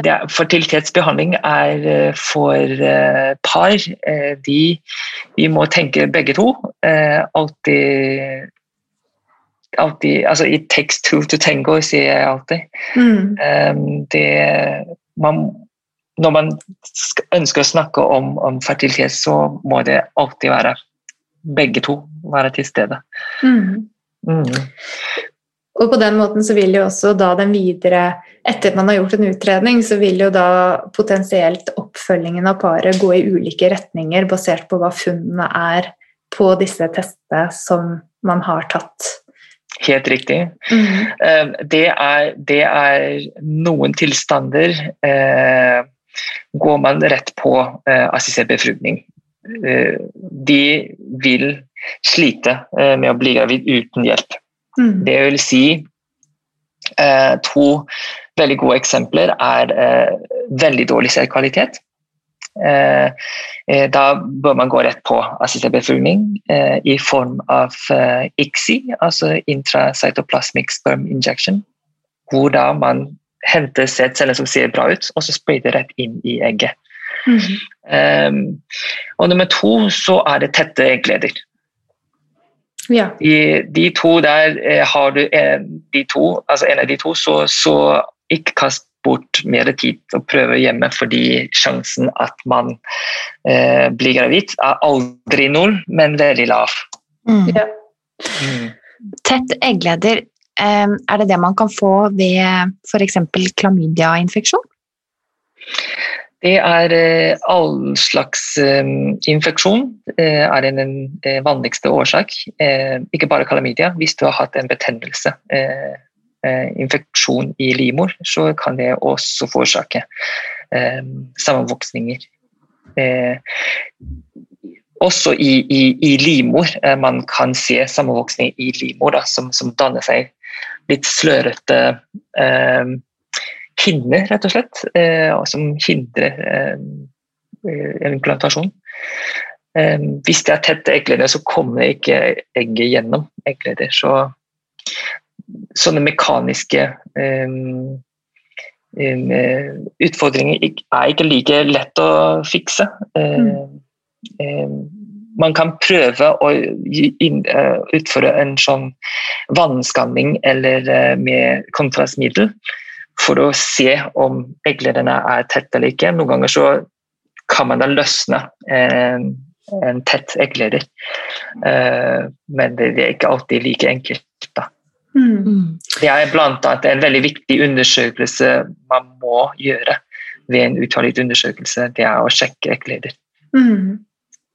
Ja, fertilitetsbehandling er eh, for uh, par de, vi må tenke begge to. Alltid, alltid altså It takes two to tango, sier jeg alltid. Mm. Um, det, man, når man ønsker å snakke om, om, fertilitet, så må det alltid være begge to være til stede. Mm. Mm. Og på den måten så vil jo også da den videre Etter at man har gjort en utredning, så vil jo da potensielt oppfølgingen av paret gå i ulike retninger basert på hva funnene er på disse testene som man har tatt. Helt riktig. Mm. Det, er, det, er, noen tilstander eh, går man rett på eh, assistert befruktning. Eh, de vil slite eh, med å bli gravid uten hjelp. Mm. Det vil si eh, To veldig gode eksempler er eh, veldig dårlig selvkvalitet. Da bør man gå rett på assistert befruktning i form av ICSI, altså intracytoplasmic sperm injection, hvor da man henter sædceller som ser bra ut, og så sprayer det rett inn i egget. Mm. Um, og nummer to så er det tette eggleder. Ja. De, de to der eh, har du en, de to, altså en av de to, så, så ikke kast bort mer tid og prøve hjemme, fordi sjansen at man eh, blir gravid er aldri null, men veldig lav. Mm. Ja. Mm. Tett eggleder, eh, er det det man kan få ved f.eks. klamydiainfeksjon? Det er eh, all slags eh, infeksjon eh, er den vanligste årsak. Ikke bare kalamidia. Hvis du har hatt en betennelse, infeksjon i livmor, så kan det også forårsake sammenvoksninger. Også i, i, i livmor man kan se sammenvoksning i livmor som, som danner seg litt slørete eh, hinner, rett og slett, eh, og som hindrer eh, en implantasjon. Eh, hvis det er tett eggleder, så kommer ikke egget gjennom eggleder. Så sånne mekaniske utfordringer er ikke like lett å fikse. Eh, man kan prøve å utføre en sånn vannskanning eller med kontrastmiddel for å se om egglederne er tette eller ikke. Noen ganger så kan man da løsne en, en tett eggleder, Eh, men det, det er ikke alltid like enkelt. da. Mm. Det er blant annet en veldig viktig undersøkelse man må gjøre ved en utvalgt undersøkelse. Det er å sjekke eggleder. Mm.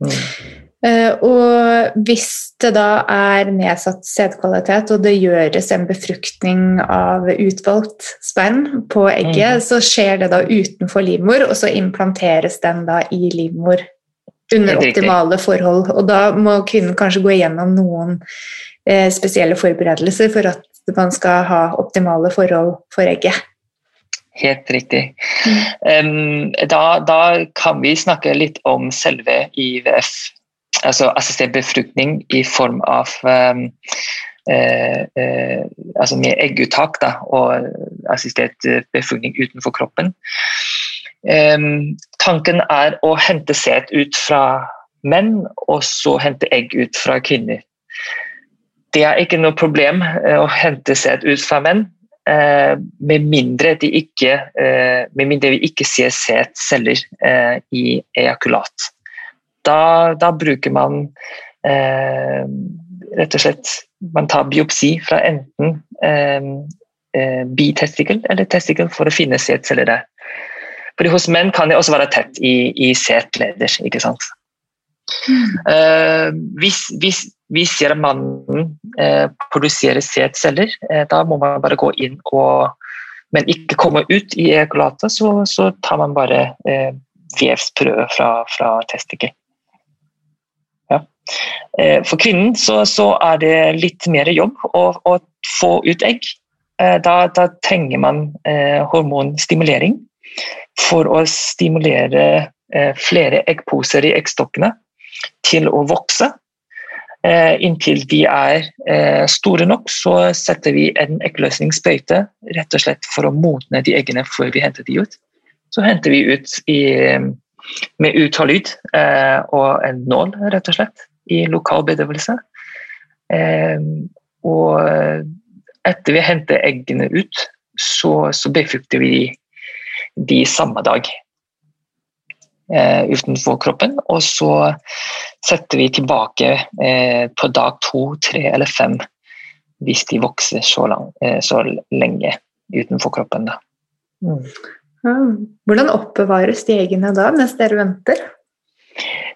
Mm. Eh, og hvis det da er nedsatt sædkvalitet, og det gjøres en befruktning av utvalgt sperm på egget, mm. så skjer det da utenfor livmor, og så implanteres den da i livmor under optimale forhold. Og da må kvinnen kanskje gå igjennom noen eh, spesielle forberedelser for at man skal ha optimale forhold for egget. Helt riktig. Em, da, da kan vi snakke litt om selve IVF, altså assistert befruktning i form av um, eh, eh, altså med egguttak da, og assistert eh, befruktning utenfor kroppen. Em, tanken er å hente sæd ut fra menn, og så hente egg ut fra kvinner. Det er ikke noe problem eh, å hente sæd ut fra menn, eh, med mindre, ikke, eh, med mindre vi ikke ser sædceller eh, i ejakulat. Da, da bruker man eh, rett og slett Man tar biopsi fra enten eh, eh, bitestikkel eller testikkel for å finne sædceller der. Fordi hos menn kan det også være tett i, i sædleder, ikke sant. Eh, hvis, hvis vi ser at mannen eh, produserer sædceller, eh, da må man bare gå inn og Men ikke komme ut i ekolatet, så, så tar man bare eh, vevsprøve fra, fra testikkel. Ja. Eh, for kvinnen så, så er det litt mer jobb å, å få ut egg. Eh, da, da trenger man eh, hormonstimulering for å stimulere eh, flere eggposer i eggstokkene til å vokse. Eh, inntil de er eh, store nok, så setter vi en eggløsningssprøyte rett og slett for å modne de eggene før vi henter de ut. Så henter vi ut i, med ultralyd eh, og en nål, rett og slett, i lokal bedøvelse. Eh, og etter vi henter eggene ut, så, så befrukter vi de samme dag eh, utenfor kroppen. Og så setter vi tilbake eh, på dag to, tre eller fem hvis de vokser så, lang, eh, så lenge utenfor kroppen. Da. Mm. Hvordan oppbevares de eggene da, mens dere venter?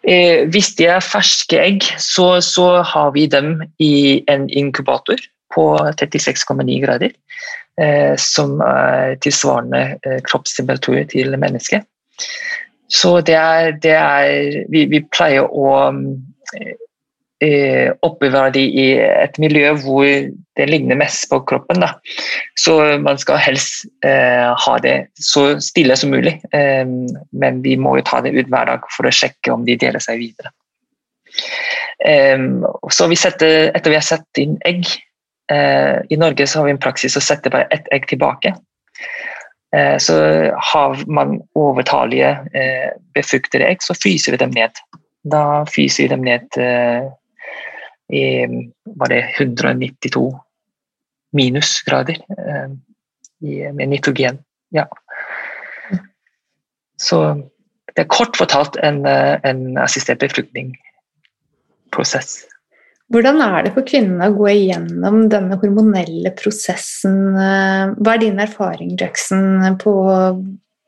Eh, hvis de er ferske egg, så, så har vi dem i en inkubator på 36,9 grader. Eh, som er tilsvarende eh, kroppstemperatur til mennesket. Så det er, det er vi, vi pleier å eh, oppbevare de i et miljø hvor det ligner mest på kroppen. Da. Så man skal helst eh, ha det så stille som mulig. Eh, men vi må jo ta det ut hver dag for å sjekke om de deler seg videre. Eh, så vi setter, etter vi har satt inn egg eh, I Norge så har vi en praksis å sette bare ett egg tilbake. Eh, så har man overtallige eh, befruktede egg, så fryser vi dem ned. Da fryser vi dem ned i var det 192 minusgrader eh, med nitrogen. Ja. Så det er kort fortalt en, eh, en assistert befruktningsprosess. Hvordan er det for kvinnene å gå igjennom denne hormonelle prosessen? Hva er din erfaring, Jackson, på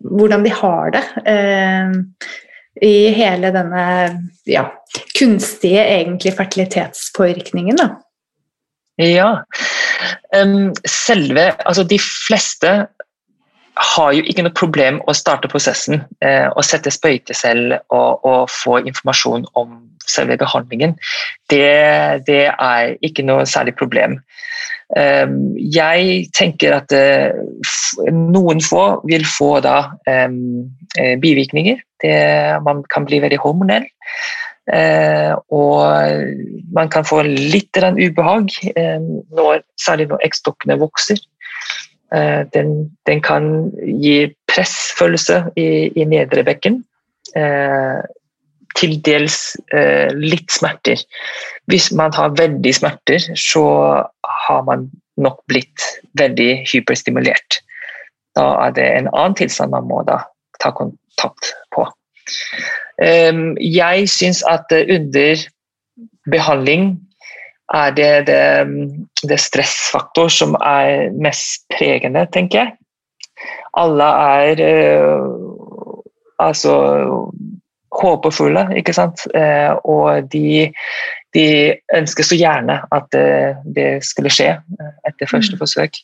hvordan de har det eh, i hele denne ja, kunstige egentlig fertilitetspåvirkningen? Da? Ja. Selve Altså, de fleste har jo ikke noe problem å starte prosessen eh, og sette sprøytecell og, og, få informasjon om selve behandlingen. Det, det er ikke noe særlig problem. Um, jeg tenker at uh, noen få vil få da um, bivirkninger. Det, man kan bli veldig hormonell. Uh, og man kan få litt ubehag, når, særlig når eggstokkene vokser. Eh, den, den, kan gi pressfølelse i, i nedre bekken. Eh, til dels eh, litt smerter. Hvis man har veldig smerter, så har man nok blitt veldig hyperstimulert. Da er det en annen tilstand man må da ta kontakt på. Um, jeg syns at under behandling er det, det, det stressfaktor som er mest pregende, tenker jeg. Alle er uh, altså håpefulle, ikke sant. Uh, og de, de, ønsker så gjerne at det, det skulle skje etter første mm. forsøk.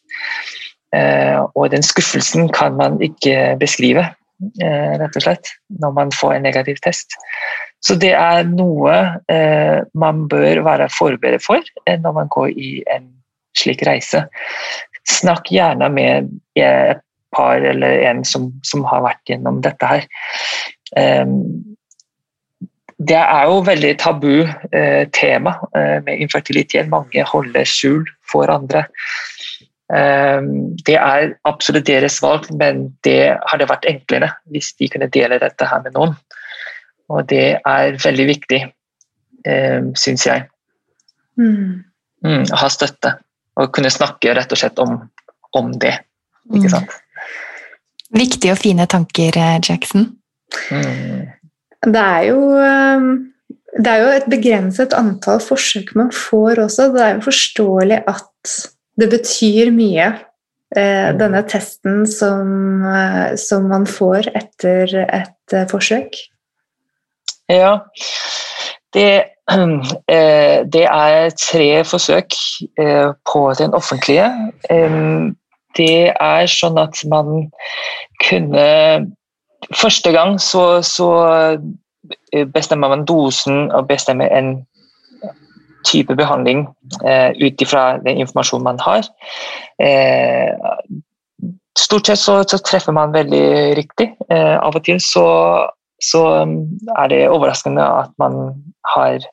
Uh, og den skuffelsen kan man ikke beskrive, rett og slett, når man får en negativ test. Så det er noe eh, man bør være forberedt for eh, når man går i en slik reise. Snakk gjerne med et par eller en som, som har vært gjennom dette her. Eh, det er jo veldig tabu eh, tema eh, med infertilitet. Mange holder skjul for andre. Eh, det er absolutt deres valg, men det hadde vært enklere hvis de kunne dele dette her med noen. Og det er veldig viktig, eh, syns jeg. Mm. Mm, å ha støtte. Og kunne snakke rett og slett om, om det. Ikke mm. sant? Viktige og fine tanker, eh, Jackson. Mm. Det er jo eh, det er jo et begrenset antall forsøk man får også. Det er jo forståelig at det betyr mye, eh, mm. denne testen som, som, man får etter et forsøk. Ja, det, eh, det er tre forsøk eh, på den offentlige. Det er sånn at man kunne Første gang så, så eh, bestemmer man dosen og bestemmer en type behandling ut ifra den informasjonen man har. Stort sett så, så treffer man veldig riktig. Av og til så så um, er det overraskende at man har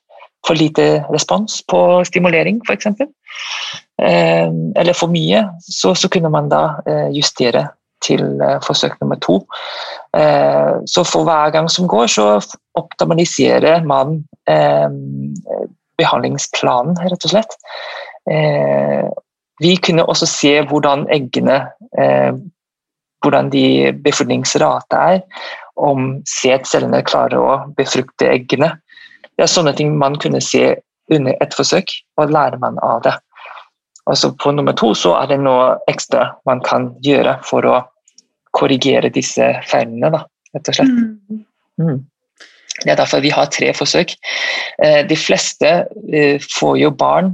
for lite respons på stimulering, f.eks. Eh, eller for mye, så, så, kunne man da eh, justere til eh, forsøk nummer to. Så for hver gang som går, så optimaliserer man eh, behandlingsplanen, rett og slett. Vi kunne også se hvordan eggene hvordan de befordringsrate er, om sædcellene klarer å befrukte eggene. Det er sånne ting man kunne se under et forsøk, og lærer man av det. Og så På nummer to så er det noe ekstra man kan gjøre for å korrigere disse feilene, da, rett og slett. Mm. Mm. Det er derfor vi har tre forsøk. Eh, de fleste eh, får jo barn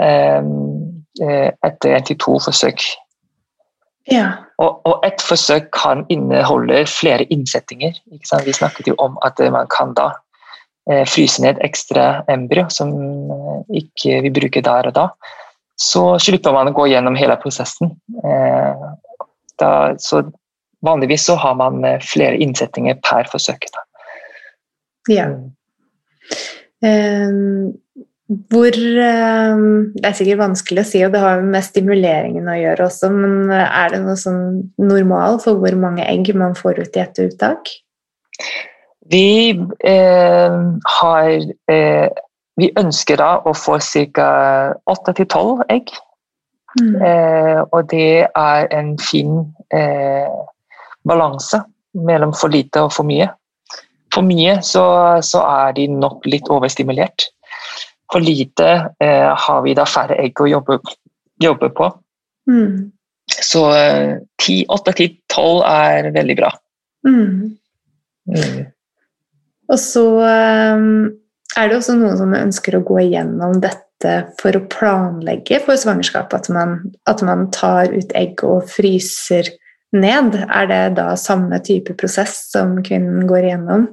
eh, etter en til to forsøk ja. Og, og et forsøk kan inneholde flere innsettinger. Vi snakket jo om at man kan da eh, fryse ned ekstra embryo som eh, ikke vi bruker der og da. Så slipper man å gå gjennom hele prosessen. Eh, da, så vanligvis så har man eh, flere innsettinger per forsøk. Da. Ja. Um, hvor eh, Det er sikkert vanskelig å si, og det har med stimuleringen å gjøre også, men er det noe sånn normal for hvor mange egg man får ut i et uttak? Vi eh, har eh, vi ønsker da å få ca. 8-12 egg. Mm. Eh, og det er en fin eh, balanse mellom for lite og for mye. For mye så, så er de nok litt overstimulert. For lite eh, har vi da færre egg å jobbe, jobbe på. Mm. Så åtte, 8-10-12 er veldig bra. Mm. Mm. Og så um, er det også noen som ønsker å gå igjennom dette for å planlegge for svangerskap. At man, at man tar ut egg og fryser ned. Er det da samme type prosess som kvinnen går igjennom?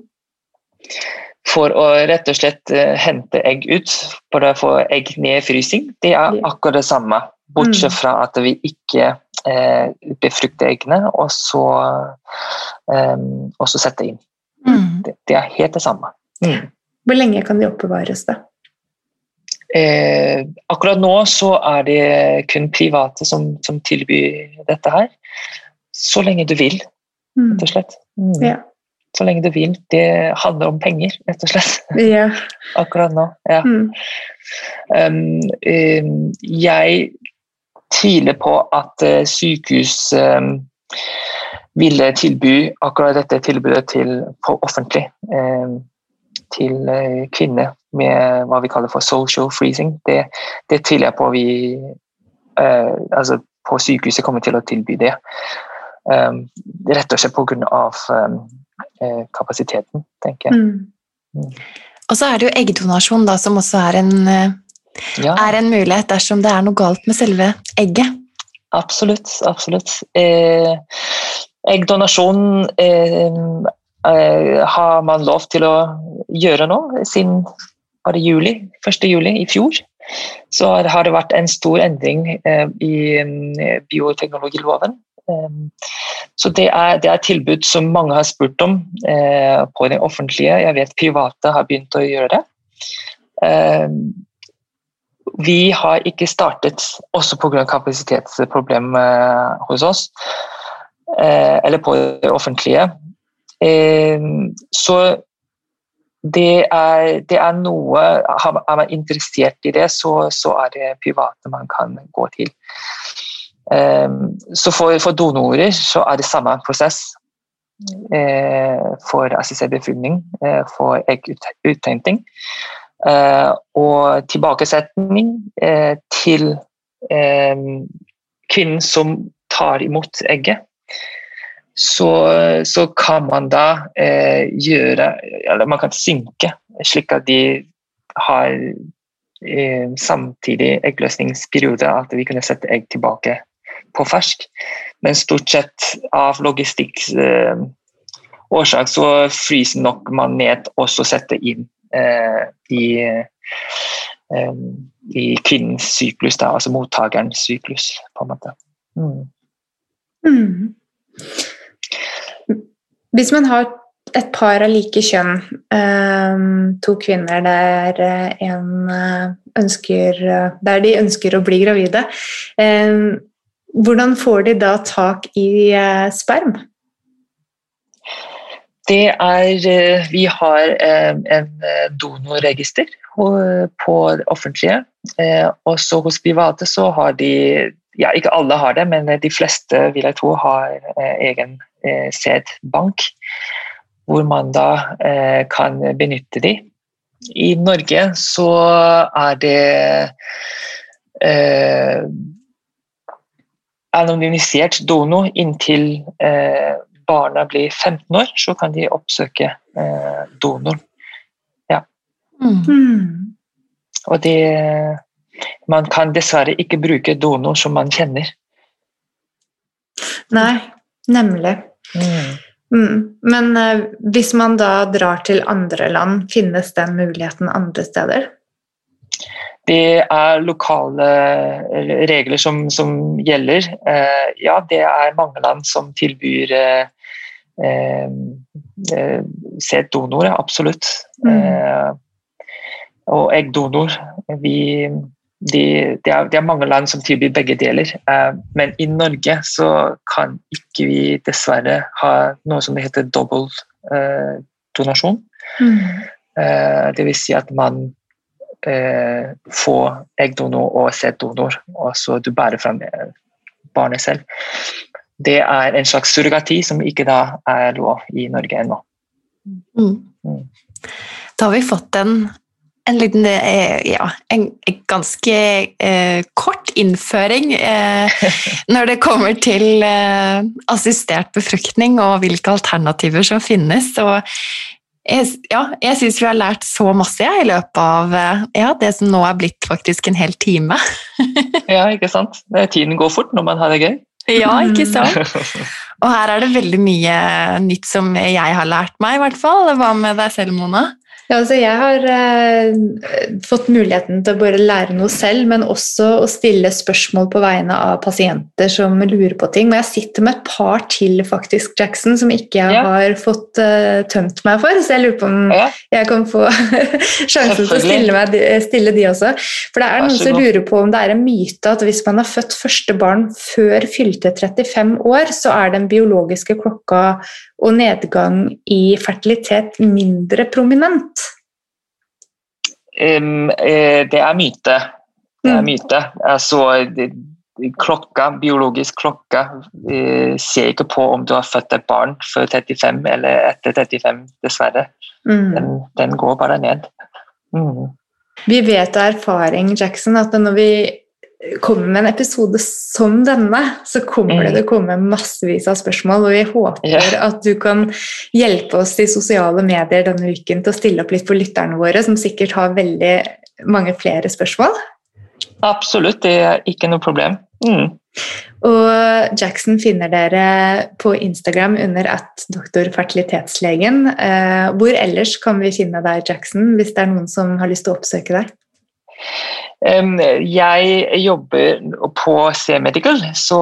For å rett og slett eh, hente egg ut, for å få egg ned i frysing, det er akkurat det samme. Bortsett Mm. fra at vi ikke eh, befrukter eggene, og så, eh, og så setter inn. Mm. Det, det er helt det samme. Mm. Hvor lenge kan de oppbevares, da? Eh, akkurat nå så er det kun private som, som tilbyr dette her. Så lenge du vil, Mm. rett og slett. Mm. Ja. Så lenge du vil. Det handler om penger, rett og slett. Ja. Akkurat nå. Ja. Mm. Um, um, jeg tviler på at uh, sykehus um, ville tilby akkurat dette tilbudet til på offentlig til uh, kvinner med hva vi kaller for social freezing. Det, det tviler jeg på vi uh, altså på sykehuset kommer til å tilby det. Rett og slett pga. Um, kapasiteten, tenker jeg. Mm. Og så er det jo eggdonasjon da, som også er en, eh, Ja. er en mulighet dersom det er noe galt med selve egget. Absolutt. absolutt. Eh, eggdonasjon eh, eh, har man lov til å gjøre nå, siden var det juli, 1. juli i fjor. Så har det vært en stor endring eh, i eh, bioteknologiloven. Så det er, det er et tilbud som mange har spurt om eh, på det offentlige. Jeg vet private har begynt å gjøre det. Vi har ikke startet, også pga. kapasitetsproblem eh, hos oss, eh, eller på det offentlige. Så det er, det er noe Er man interessert i det, så, så er det private man kan gå til. Eh, så for, for donorer så er det samme prosess. Eh, for assistert befruktning, eh, for egguthenting. Eh, og tilbakesetning til eh, kvinnen som tar imot egget. Så, så kan man da eh, gjøre Eller man kan synke, slik at de har eh, samtidig eggløsningsperiode, at vi kunne sette egg tilbake på fersk. Men stort sett av logistikk eh, så fryser nok man ned og så setter inn eh, i, eh, i kvinnens syklus, da, altså mottakerens syklus, på en måte. Mm. Mm. Hvis man har et par av like kjønn, eh, to kvinner der eh, en eh, ønsker Der de ønsker å bli gravide, eh, hvordan får de da tak i eh, sperm? Det er eh, Vi har eh, en donorregister på det offentlige. Også hos private så har de ja, Ikke alle har det, men de fleste vil jeg tro har egen sædbank. Hvor man da kan benytte de. I Norge så er det anonymisert donor inntil eh, barna blir 15 år, så kan de oppsøke eh, donoren. Ja. Mm. Og det Man kan dessverre ikke bruke donor som man kjenner. Nei, nemlig. Mm. Men eh, hvis man da drar til andre land, finnes den muligheten andre steder? Det er lokale regler som, som gjelder. Eh, ja, det er mange land som tilbyr eh, eh, eh, sæddonor, absolutt. Mm. Eh, og eggdonor. Vi, de, det, er, det er mange land som tilbyr begge deler. Eh, men i Norge så kan ikke vi dessverre ha noe som det heter dobbel eh, donasjon. Mm. Eh, det vil si at man eh, få eggdonor og sæddonor, og så du bærer frem barnet selv. Det er en slags surrogati som ikke da er lov i Norge ennå. Mm. Mm. Da har vi fått en, en liten eh, ja, en ganske eh, kort innføring eh, når det kommer til eh, assistert befruktning og hvilke alternativer som finnes. Og jeg, ja, jeg syns vi har lært så masse i løpet av eh, ja, det som nå er blitt faktisk en hel time. ja, ikke sant. Tiden går fort når man har det gøy. Ja, ikke sant? Og her er det veldig mye nytt som jeg har lært meg, i hvert fall. Hva med deg selv, Mona? Ja, altså jeg har eh, fått muligheten til å bare lære noe selv, men også å stille spørsmål på vegne av pasienter som lurer på ting. Og jeg sitter med et par til faktisk, Jackson, som ikke jeg ja. har fått eh, tømt meg for. Så jeg lurer på om ja. jeg kan få sjansen til å stille, meg, stille, de også. For det er noen som lurer på om det er en myte at hvis man har født første barn før fylte 35 år, så er den biologiske klokka og nedgang i fertilitet mindre prominent? Um, det er myte. Det er mm. myte. Altså, klokka, biologisk klokke uh, ser ikke på om du har født et barn før 35 eller etter 35, dessverre. Mm. Den, den, går bare ned. Mm. Vi vet av erfaring Jackson, at når vi kommer med en episode som denne, så kommer mm. det til å komme massevis av spørsmål. Og vi håper at du kan hjelpe oss i sosiale medier denne uken til å stille opp litt for lytterne våre, som sikkert har veldig mange flere spørsmål. Absolutt, det er ikke noe problem. Mm. Og Jackson finner dere på Instagram under at doktorfertilitetslegen. Eh, hvor ellers kan vi finne deg, Jackson, hvis det er noen som har lyst til å oppsøke deg? Jeg jobber på C-Medical, så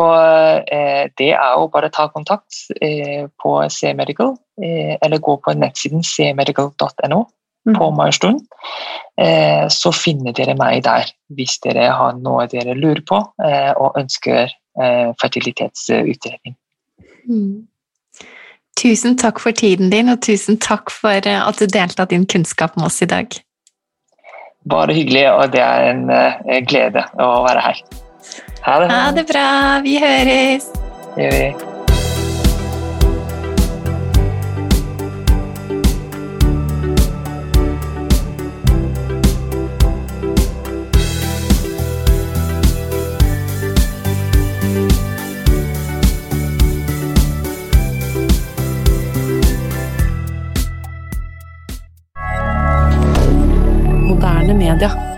eh, det er jo bare å ta kontakt eh, på C-Medical, eh, eller gå på nettsiden cmedical.no mm. på Majorstuen. Så finner dere meg der hvis dere har noe dere lurer på og ønsker fertilitetsutredning. Mm. Tusen takk for tiden din, og tusen takk for at du delte av din kunnskap med oss i dag. Bare hyggelig, og det er en uh, glede å være her. Ha det. Ha det bra. Vi høres. Det gjør vi. moderne media.